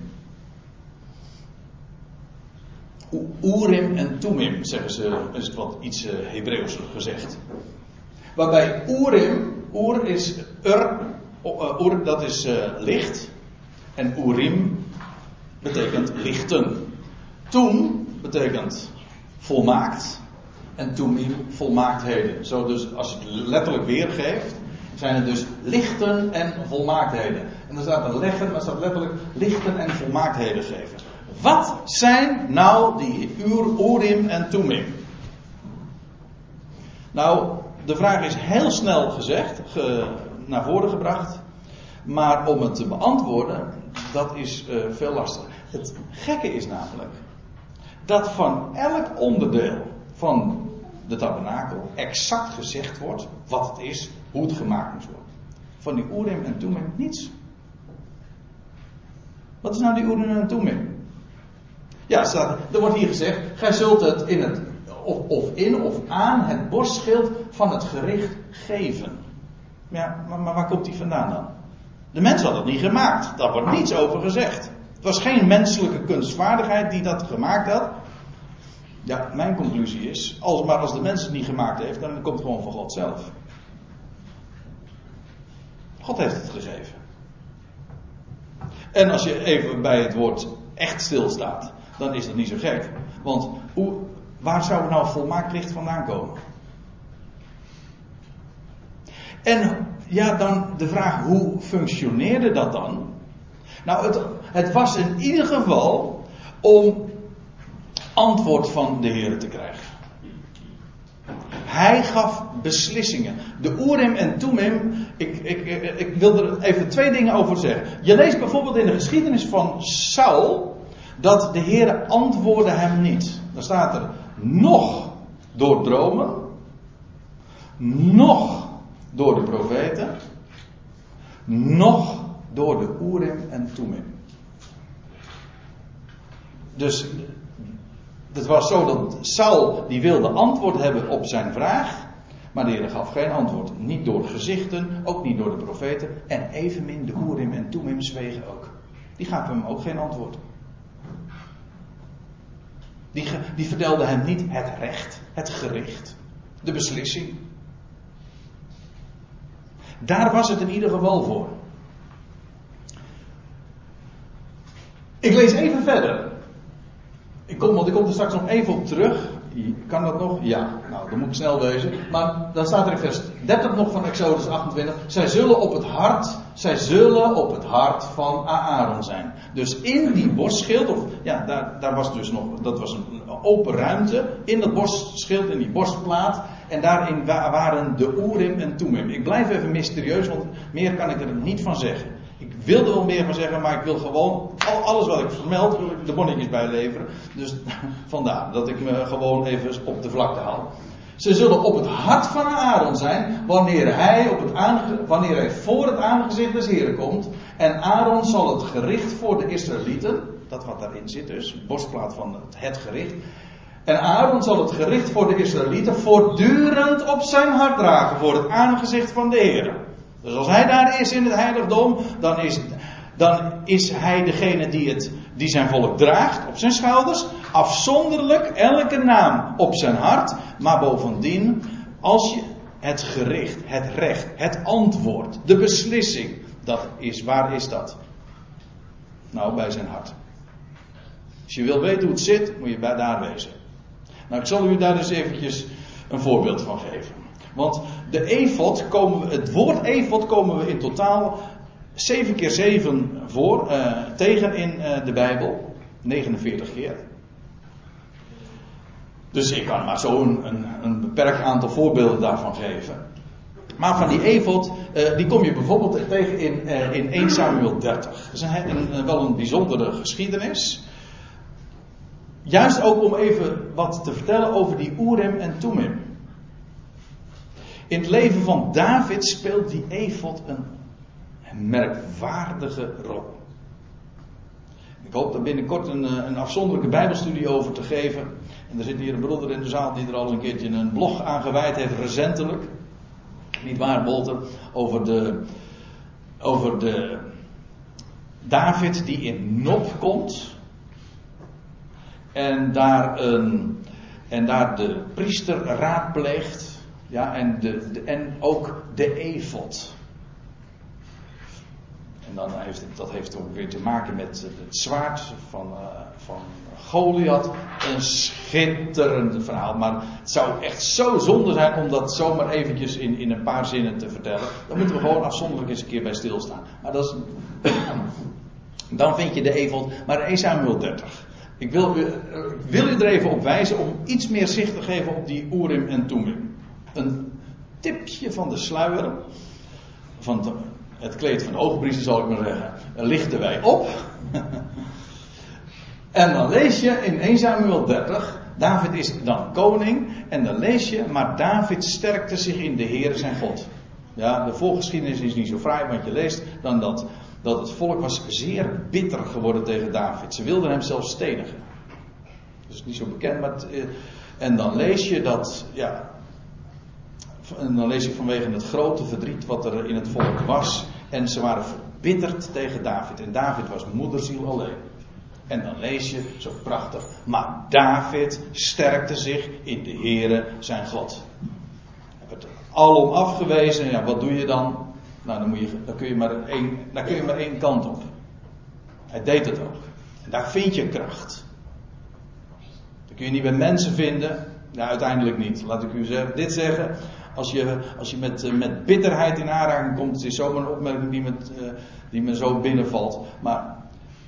Urim en Tumim, zeggen ze, is wat iets uh, Hebreeuws gezegd. Waarbij Urim, Ur is Ur, Ur, dat is uh, licht. En Urim betekent lichten. Tum betekent volmaakt. En Tumim volmaaktheden. Zo dus, als je het letterlijk weergeeft, zijn het dus lichten en volmaaktheden. En dan staat er leggen, maar staat letterlijk lichten en volmaaktheden geven. Wat zijn nou die Urim en Tumim? Nou, de vraag is heel snel gezegd, ge, naar voren gebracht. Maar om het te beantwoorden, dat is uh, veel lastiger. Het gekke is namelijk dat van elk onderdeel van de tabernakel exact gezegd wordt wat het is, hoe het gemaakt moet worden. Van die Urim en Tumim niets. Wat is nou die Urim en Tumim? Ja, staat, er wordt hier gezegd, gij zult het in het, of, of in of aan het borstschild van het gericht geven. Ja, maar, maar waar komt die vandaan dan? De mens had het niet gemaakt. Daar wordt niets over gezegd. Het was geen menselijke kunstvaardigheid die dat gemaakt had. Ja, mijn conclusie is, als, maar als de mens het niet gemaakt heeft, dan komt het gewoon van God zelf. God heeft het gegeven. En als je even bij het woord echt stilstaat, dan is dat niet zo gek. Want hoe, waar zou nou volmaakt licht vandaan komen? En ja, dan de vraag, hoe functioneerde dat dan? Nou, het, het was in ieder geval om antwoord van de Heer te krijgen. Hij gaf beslissingen. De Urim en Tumim, ik, ik, ik, wil er even twee dingen over zeggen. Je leest bijvoorbeeld in de geschiedenis van Saul dat de Heer antwoordde hem niet. Dan staat er nog door dromen, nog door de profeten, nog door de Urim en Tumim. Dus het was zo dat Saul die wilde antwoord hebben op zijn vraag, maar de Heer gaf geen antwoord. Niet door gezichten, ook niet door de profeten en evenmin de Urim en Tumim zwegen ook. Die gaven hem ook geen antwoord. Die, die vertelde hem niet het recht, het gericht, de beslissing. Daar was het in ieder geval voor. Ik lees even verder. Ik kom, want ik kom er straks nog even op terug. Kan dat nog? Ja. Nou, dan moet ik snel wezen. Maar dan staat er in vers 30 nog van Exodus 28. Zij zullen op het hart, zij zullen op het hart van Aaron zijn. Dus in die borstschild, of ja, daar, daar was dus nog, dat was een open ruimte. In dat borstschild, in die borstplaat. En daarin waren de Urim en Tumim. Ik blijf even mysterieus, want meer kan ik er niet van zeggen. Ik wilde wel meer van zeggen, maar ik wil gewoon alles wat ik vermeld, wil ik de bonnetjes bijleveren. Dus vandaar dat ik me gewoon even op de vlakte haal. Ze zullen op het hart van Aaron zijn wanneer hij, op het wanneer hij voor het aangezicht des Heren komt. En Aaron zal het gericht voor de Israëlieten, dat wat daarin zit dus, borstplaat van het, gericht. En Aaron zal het gericht voor de Israëlieten voortdurend op zijn hart dragen voor het aangezicht van de Heer. Dus als hij daar is in het heiligdom, dan is, dan is hij degene die het die zijn volk draagt op zijn schouders, afzonderlijk elke naam op zijn hart, maar bovendien, als je het gericht, het recht, het antwoord, de beslissing, dat is, waar is dat? Nou, bij zijn hart. Als je wil weten hoe het zit, moet je bij daar wezen. Nou, ik zal u daar dus eventjes een voorbeeld van geven. Want de efot komen het woord efot komen we in totaal 7 keer 7 voor, uh, tegen in uh, de Bijbel. 49 keer. Dus ik kan maar zo een, een, een, beperkt aantal voorbeelden daarvan geven. Maar van die efot, uh, die kom je bijvoorbeeld tegen in, in 1 Samuel 30. Dat is een, wel een bijzondere geschiedenis. Juist ook om even wat te vertellen over die Urim en Tumim. In het leven van David speelt die efot een merkwaardige rol. Ik hoop daar binnenkort een, eh, een afzonderlijke Bijbelstudie over te geven. En er zit hier een broeder in de zaal die er al een keertje een blog aan gewijd heeft, recentelijk. Niet waar, Walter? Over de, over de David die in Nop komt. En daar, een, en daar de priester raadpleegt. Ja, en, de, de, en ook de efot. Dan heeft dat heeft ook weer te maken met het zwaard van, uh, van Goliath. Een schitterend verhaal. Maar het zou echt zo zonde zijn om dat zomaar eventjes in, in een paar zinnen te vertellen. Dan moeten we gewoon afzonderlijk eens een keer bij stilstaan. Maar dat dan vind je de Eveld. Maar 1 Samuel 30. Ik wil, u, wil u er even op wijzen om iets meer zicht te geven op die Urim en Tumim. Een tipje van de sluier. Van het kleed van de oogpriester zal ik maar zeggen, lichten wij op. en dan lees je in 1 Samuel 30, David is dan koning, en dan lees je, maar David sterkte zich in de Heer zijn God. Ja, de voorgeschiedenis is niet zo fraai, want je leest dan dat, dat het volk was zeer bitter geworden tegen David. Ze wilden hem zelfs stenigen. Dat is niet zo bekend, maar het, eh, en dan lees je dat, ja, en dan lees ik vanwege het grote verdriet wat er in het volk was. En ze waren verbitterd tegen David. En David was moederziel alleen. En dan lees je zo prachtig. Maar David sterkte zich in de Heere zijn God. Hij werd alom afgewezen. Ja, wat doe je dan? Nou, dan, moet je, dan, kun je maar één, dan kun je maar één kant op. Hij deed het ook. En daar vind je kracht. Dat kun je niet bij mensen vinden. Nou, uiteindelijk niet. Laat ik u dit zeggen. Als je, als je met, eh, met bitterheid in aanraking komt, het is zomaar een opmerking die, uh, die me zo binnenvalt. Maar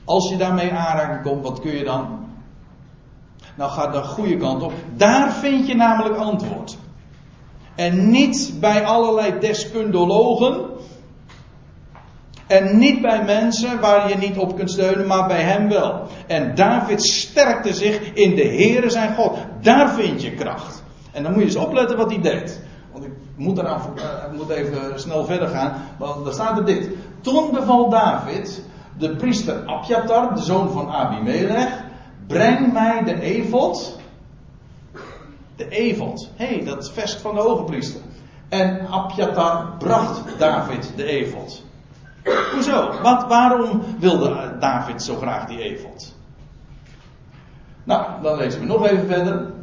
als je daarmee aanraking komt, wat kun je dan? Nou, ga de goede kant op. Daar vind je namelijk antwoord. En niet bij allerlei deskundologen. En niet bij mensen waar je niet op kunt steunen, maar bij hem wel. En David sterkte zich in de Heere zijn God. Daar vind je kracht. En dan moet je eens opletten wat hij deed moet, eraan, uh, moet even snel verder gaan. Want daar staat er dit. Toen beval David de priester Abjatar, de zoon van Abimelech, breng mij de evod. De evod. Hé, hey, dat vest van de hoge priester. En Abjatar bracht David de evod. Hoezo? Waarom wilde David zo graag die evod? Nou, dan lezen we nog even verder.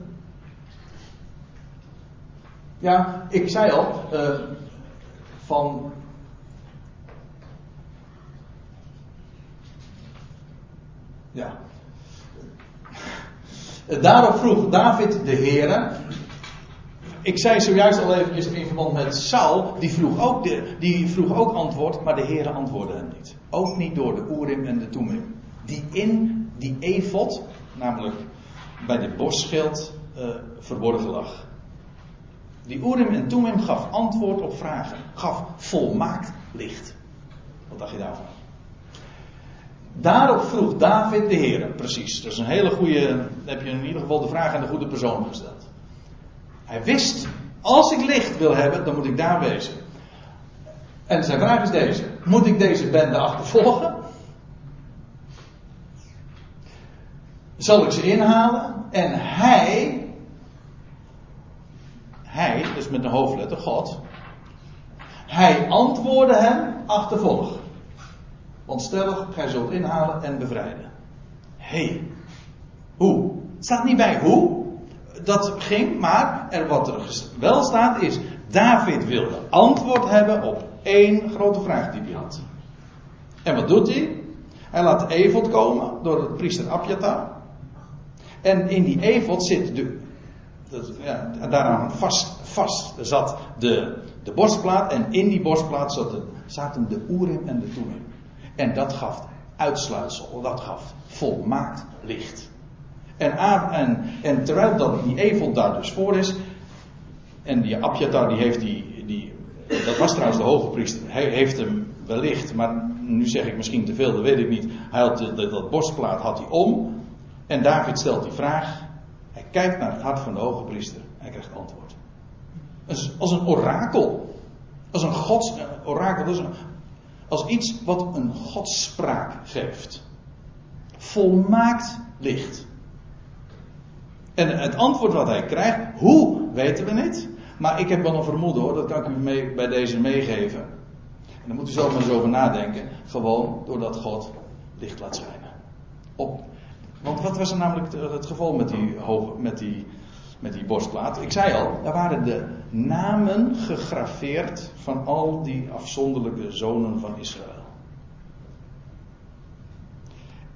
Ja, ik zei al, uh, van. Ja. Daarop vroeg David de Heere. Ik zei zojuist al even in verband met Saul, die vroeg, ook de, die vroeg ook antwoord, maar de Heere antwoordde hem niet. Ook niet door de Urim en de Tumim. Die in die efot, namelijk bij de bosschild, uh, verborgen lag. Die Urim en Tumim gaf antwoord op vragen. Gaf volmaakt licht. Wat dacht je daarvan? Daarop vroeg David de Heer. Precies. Dat is een hele goede. Heb je in ieder geval de vraag aan de goede persoon gesteld. Hij wist. Als ik licht wil hebben, dan moet ik daar wezen. En zijn vraag is deze: Moet ik deze bende achtervolgen? Zal ik ze inhalen? En hij hij, dus met een hoofdletter, God. Hij antwoordde hem, achtervolg. Want stellig, gij zult inhalen en bevrijden. Hé, hey, hoe? Het staat niet bij hoe dat ging, maar er, wat er wel staat is, David wilde antwoord hebben op één grote vraag die hij had. En wat doet hij? Hij laat de evod komen door de priester Abjatar. En in die evod zit de, dat, ja, daaraan vast, vast zat de, de borstplaat. En in die borstplaat zaten, zaten de Urim en de Tumim. En dat gaf uitsluitsel, dat gaf volmaakt licht. En, en, en terwijl dat die evod daar dus voor is, en die Abjatar die heeft die, die, dat was trouwens de hoge priester, hij heeft hem wellicht, maar nu zeg ik misschien te veel, dat weet ik niet. Hij had de, dat borstplaat had hij om. En David stelt die vraag. Kijkt naar het hart van de hoge priester. Hij krijgt antwoord. Als, als een orakel. Als een gods orakel. Dus als iets wat een godsspraak geeft. Volmaakt licht. En het antwoord wat hij krijgt, hoe weten we niet. Maar ik heb wel een vermoeden hoor, dat kan ik u mee, bij deze meegeven. En dan moet u zelf maar eens over nadenken. Gewoon doordat God licht laat schijnen. Op. Want wat was er namelijk het geval met die, met die, met die borstplaat? Ik zei al, daar waren de namen gegraveerd van al die afzonderlijke zonen van Israël.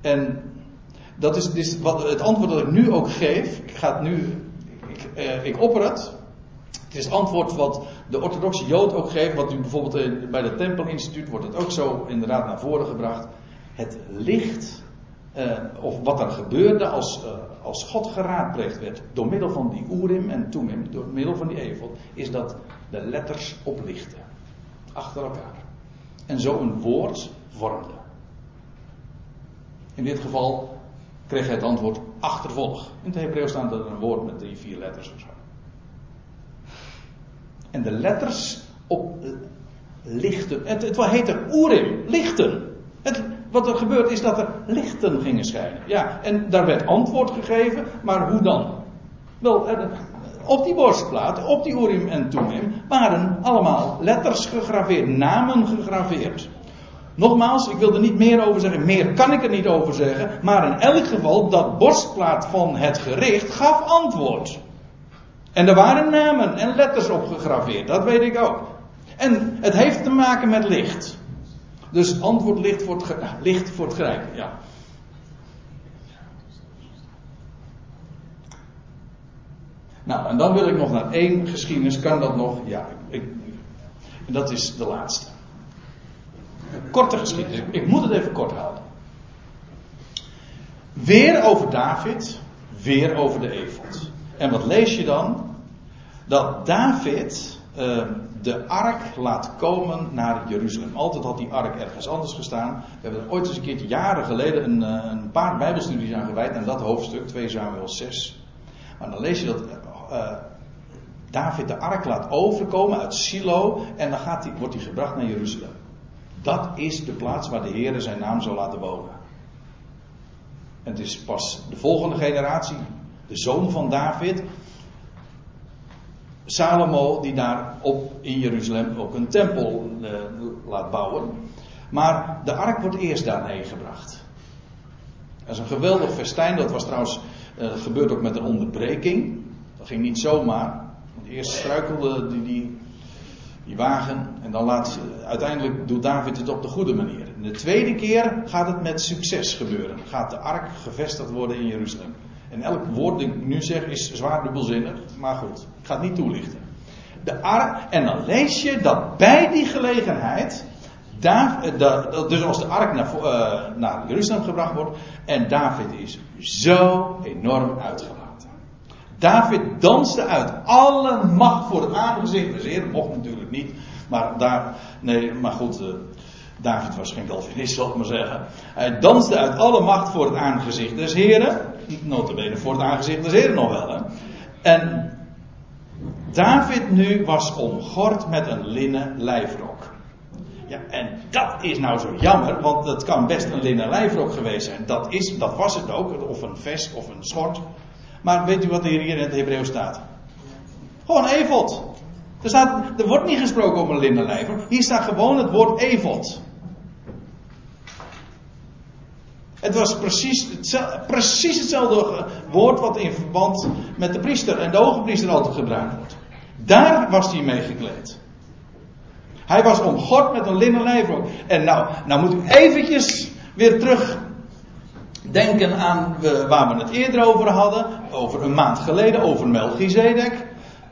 En dat is, wat, het antwoord dat ik nu ook geef. Ik ga het nu, ik, eh, ik opper het. Het is het antwoord wat de orthodoxe Jood ook geeft, wat u bijvoorbeeld bij het Tempelinstituut wordt het ook zo inderdaad naar voren gebracht. Het licht, eh, of wat er gebeurde als, eh, als God geraadpleegd werd door middel van die Urim en Tumim, door middel van die Evod, is dat de letters oplichten. Achter elkaar. En zo een woord vormde. In dit geval kreeg hij het antwoord achtervolg. In het Hebreeuws staat er een woord met drie, vier letters of zo. En de letters op lichten. Het, het heet er Urim, lichten. Het, wat er gebeurt is dat er lichten gingen schijnen. Ja, en daar werd antwoord gegeven, maar hoe dan? Wel, op die borstplaat, op die Urim en Tumim, waren allemaal letters gegraveerd, namen gegraveerd. Nogmaals, ik wil er niet meer over zeggen, meer kan ik er niet over zeggen, maar in elk geval, dat borstplaat van het gericht gaf antwoord. En er waren namen en letters op gegraveerd, dat weet ik ook. En het heeft te maken met licht. Dus antwoord licht voor het, licht voor het grijpen, ja. Nou, en dan wil ik nog naar één geschiedenis. Kan dat nog? Ja, ik, en dat is de laatste. Korte geschiedenis. Ik moet het even kort houden. Weer over David, weer over de Evod. En wat lees je dan? Dat David uh, de ark laat komen naar Jeruzalem. Altijd had die ark ergens anders gestaan. We hebben er ooit eens een keertje jaren geleden een, uh, een paar Bijbelstudies aan gewijd aan dat hoofdstuk, 2 Samuel 6. Maar dan lees je dat uh, David de ark laat overkomen uit Silo en dan gaat wordt hij gebracht naar Jeruzalem. Dat is de plaats waar de Heer zijn naam zal laten wonen. En het is pas de volgende generatie, de zoon van David, Salomo, die daar op in Jeruzalem ook een tempel uh, laat bouwen. Maar de ark wordt eerst daarheen gebracht. Dat is een geweldig festijn. Dat was trouwens uh, gebeurd ook met een onderbreking. Dat ging niet zomaar. Want eerst struikelde die, die, die wagen. En dan laat uiteindelijk doet David het op de goede manier. De tweede keer gaat het met succes gebeuren. Gaat de ark gevestigd worden in Jeruzalem. En elk woord dat ik nu zeg is zwaar dubbelzinnig, maar goed, ik ga het niet toelichten. De ark, en dan lees je dat bij die gelegenheid, de, dus als de ark naar, uh, naar Jeruzalem gebracht wordt, en David is zo enorm uitgelaten. David danste uit alle macht voor het aangezicht des Heeren, mocht natuurlijk niet, maar daar, nee, maar goed, uh, David was geen Calvinist, zal ik maar zeggen. Hij danste uit alle macht voor het aangezicht des Heren. Notabene voor het aangezicht des Heren nog wel. Hè? En David nu was omgord met een linnen lijfrok. Ja, en dat is nou zo jammer, want het kan best een linnen lijfrok geweest zijn. Dat, is, dat was het ook, of een vest of een schort. Maar weet u wat hier in het Hebreeuws staat? Gewoon evot. Er, staat, er wordt niet gesproken over een linnen lijfrok. Hier staat gewoon het woord evot. Het was precies hetzelfde, precies hetzelfde woord wat in verband met de priester en de hoge priester altijd gebruikt wordt. Daar was hij mee gekleed. Hij was omgord met een linnen lijfrok. En nou, nou moet ik eventjes weer terug denken aan waar we het eerder over hadden. Over een maand geleden, over Melchizedek.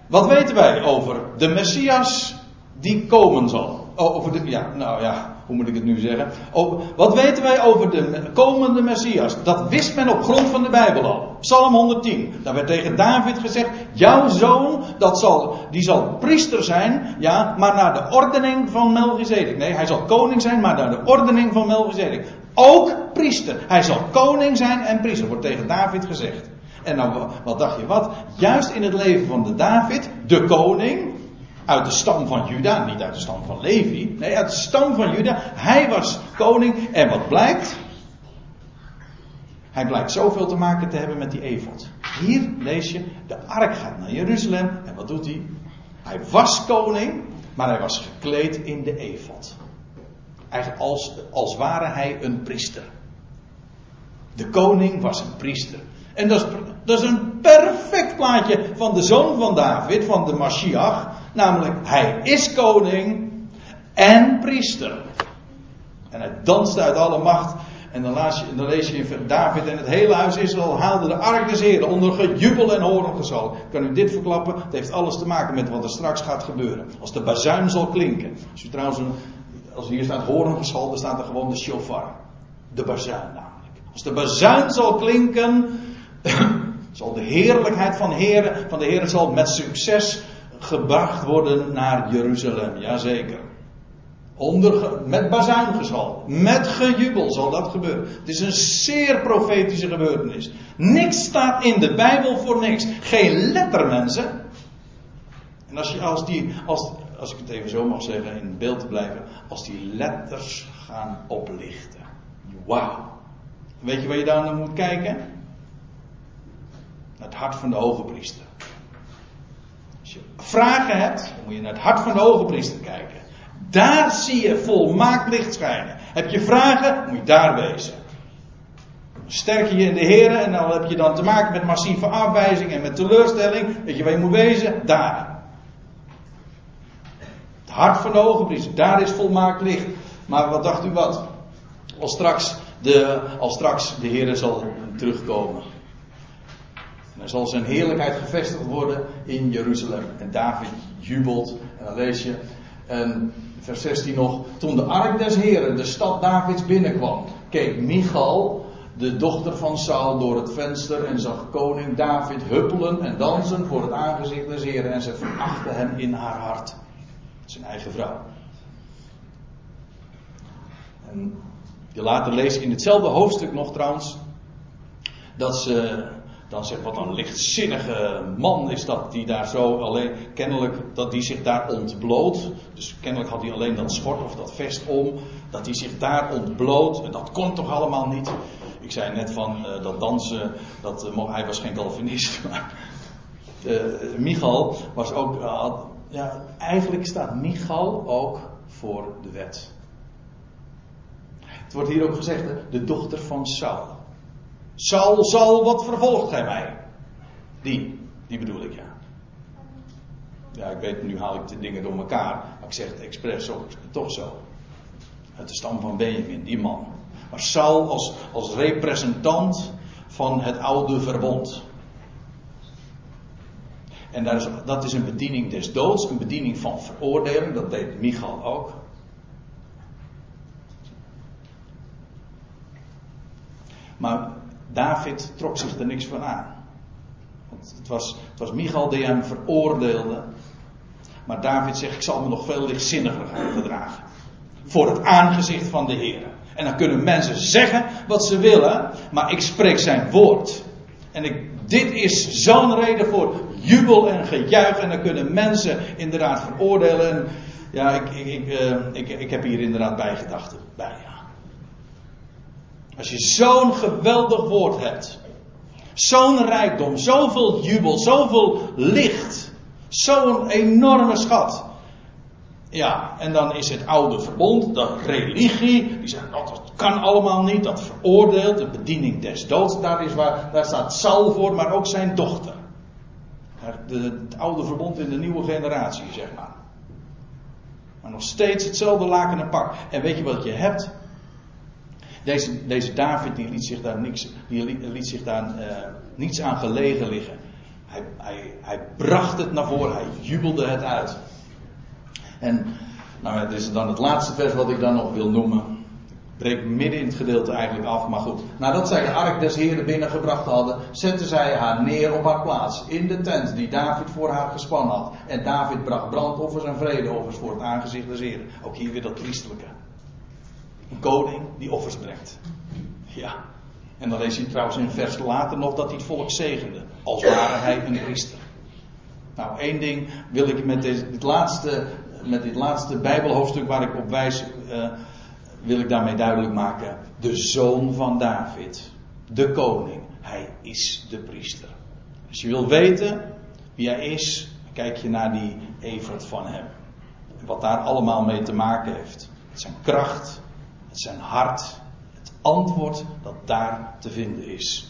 Wat weten wij over de Messias die komen zal? Over de, ja, nou ja, hoe moet ik het nu zeggen? Wat weten wij over de komende Messias? Dat wist men op grond van de Bijbel al. Psalm 110. Daar werd tegen David gezegd: Jouw zoon, dat zal, die zal priester zijn, ja, maar naar de ordening van Melchizedek. Nee, hij zal koning zijn, maar naar de ordening van Melchizedek. Ook priester. Hij zal koning zijn en priester, wordt tegen David gezegd. En nou, wat dacht je wat? Juist in het leven van de David, de koning, uit de stam van Juda, niet uit de stam van Levi, nee, uit de stam van Juda. Hij was koning en wat blijkt? Hij blijkt zoveel te maken te hebben met die evod. Hier lees je, de ark gaat naar Jeruzalem en wat doet hij? Hij was koning, maar hij was gekleed in de evod. Eigenlijk als, als ware hij een priester. De koning was een priester. En dat is, dat is een perfect plaatje van de zoon van David, van de Mashiach. Namelijk, hij is koning en priester. En hij danste uit alle macht. En dan, lees je, in David en het hele huis Israël haalde de ark des Heren onder gejubel en hoorngezal. Ik kan u dit verklappen, het heeft alles te maken met wat er straks gaat gebeuren. Als de bazuin zal klinken. Als u trouwens als hier staat hoorngezal, dan staat er gewoon de shofar. De bazuin namelijk. Als de bazuin zal klinken, zal de heerlijkheid van, heren, van de Heer zal met succes gebracht worden naar Jeruzalem. Jazeker. Onder, met bazuingeschal. Met gejubel zal dat gebeuren. Het is een zeer profetische gebeurtenis. Niks staat in de Bijbel voor niks. Geen lettermensen. En als, je, als, die, als, als ik het even zo mag zeggen, in beeld te blijven. Als die letters gaan oplichten. Wauw. Weet je waar je daar naar moet kijken? Het hart van de hoge priester. Je vragen hebt, moet je naar het hart van de hoge priester kijken. Daar zie je volmaakt licht schijnen. Heb je vragen, moet je daar wezen. Sterk je in de Heer en dan heb je dan te maken met massieve afwijzing en met teleurstelling. Weet je waar je moet wezen? Daar. Het hart van de hoge priester, daar is volmaakt licht. Maar wat dacht u wat? Als straks de, als straks de Heer zal terugkomen. En zal zijn heerlijkheid gevestigd worden in Jeruzalem. En David jubelt. En dan lees je. En vers 16 nog. Toen de ark des Heren de stad Davids binnenkwam. Keek Michal, de dochter van Saul, door het venster. En zag koning David huppelen en dansen voor het aangezicht des Heren. En ze verachtte hem in haar hart. Zijn eigen vrouw. En je later leest in hetzelfde hoofdstuk nog trouwens. Dat ze dan zegt wat een lichtzinnige man is dat die daar zo alleen, kennelijk dat die zich daar ontbloot. Dus kennelijk had hij alleen dat schort of dat vest om, dat hij zich daar ontbloot. En dat kon toch allemaal niet. Ik zei net van uh, dat dansen, dat, uh, hij was geen Calvinist. Maar uh, Michal was ook, ja, eigenlijk staat Michal ook voor de wet. Het wordt hier ook gezegd, de dochter van Saul. Saul, Saul, wat vervolgt gij mij? Die, die bedoel ik ja. Ja, ik weet, nu haal ik de dingen door elkaar, maar ik zeg het expres toch zo. Uit de stam van Benjamin, die man. Maar Saul als, als representant van het oude verbond. En daar is, dat is een bediening des doods, een bediening van veroordeling, dat deed Michal ook. Maar David trok zich er niks van aan. Want het was, het was Michal die hem veroordeelde. Maar David zegt: Ik zal me nog veel lichtzinniger gedragen. Voor het aangezicht van de Heer. En dan kunnen mensen zeggen wat ze willen, maar ik spreek zijn woord. En ik, dit is zo'n reden voor jubel en gejuich. En dan kunnen mensen inderdaad veroordelen. En ja, ik, ik, ik, uh, ik, ik heb hier inderdaad bijgedachten bij. Als je zo'n geweldig woord hebt. Zo'n rijkdom, zoveel jubel, zoveel licht. Zo'n enorme schat. Ja, en dan is het oude verbond, de religie, die zegt oh, dat kan allemaal niet, dat veroordeelt, de bediening des doods, daar, is waar, daar staat Saul voor, maar ook zijn dochter. Het oude verbond in de nieuwe generatie, zeg maar. Maar nog steeds hetzelfde laken en pak. En weet je wat je hebt? Deze, deze David die liet zich daar, niks, die liet zich daar uh, niets aan gelegen liggen. Hij, hij, hij bracht het naar voren, hij jubelde het uit. En nou, het is dan het laatste vers wat ik dan nog wil noemen. Breek midden in het gedeelte eigenlijk af, maar goed. Nadat zij de ark des Heren binnengebracht hadden, zetten zij haar neer op haar plaats. In de tent die David voor haar gespannen had. En David bracht brandoffers en vredeoffers voor het aangezicht des Heren. Ook hier weer dat priestelijke. Een koning die offers brengt. Ja. En dan lees je trouwens in vers later nog dat hij het volk zegende. Als ware hij een priester. Nou, één ding wil ik met dit laatste met dit laatste Bijbelhoofdstuk waar ik op wijs, uh, wil ik daarmee duidelijk maken. De zoon van David, de koning, hij is de priester. Als je wil weten wie hij is, kijk je naar die evert van hem. Wat daar allemaal mee te maken heeft. Zijn kracht, zijn hart, het antwoord dat daar te vinden is.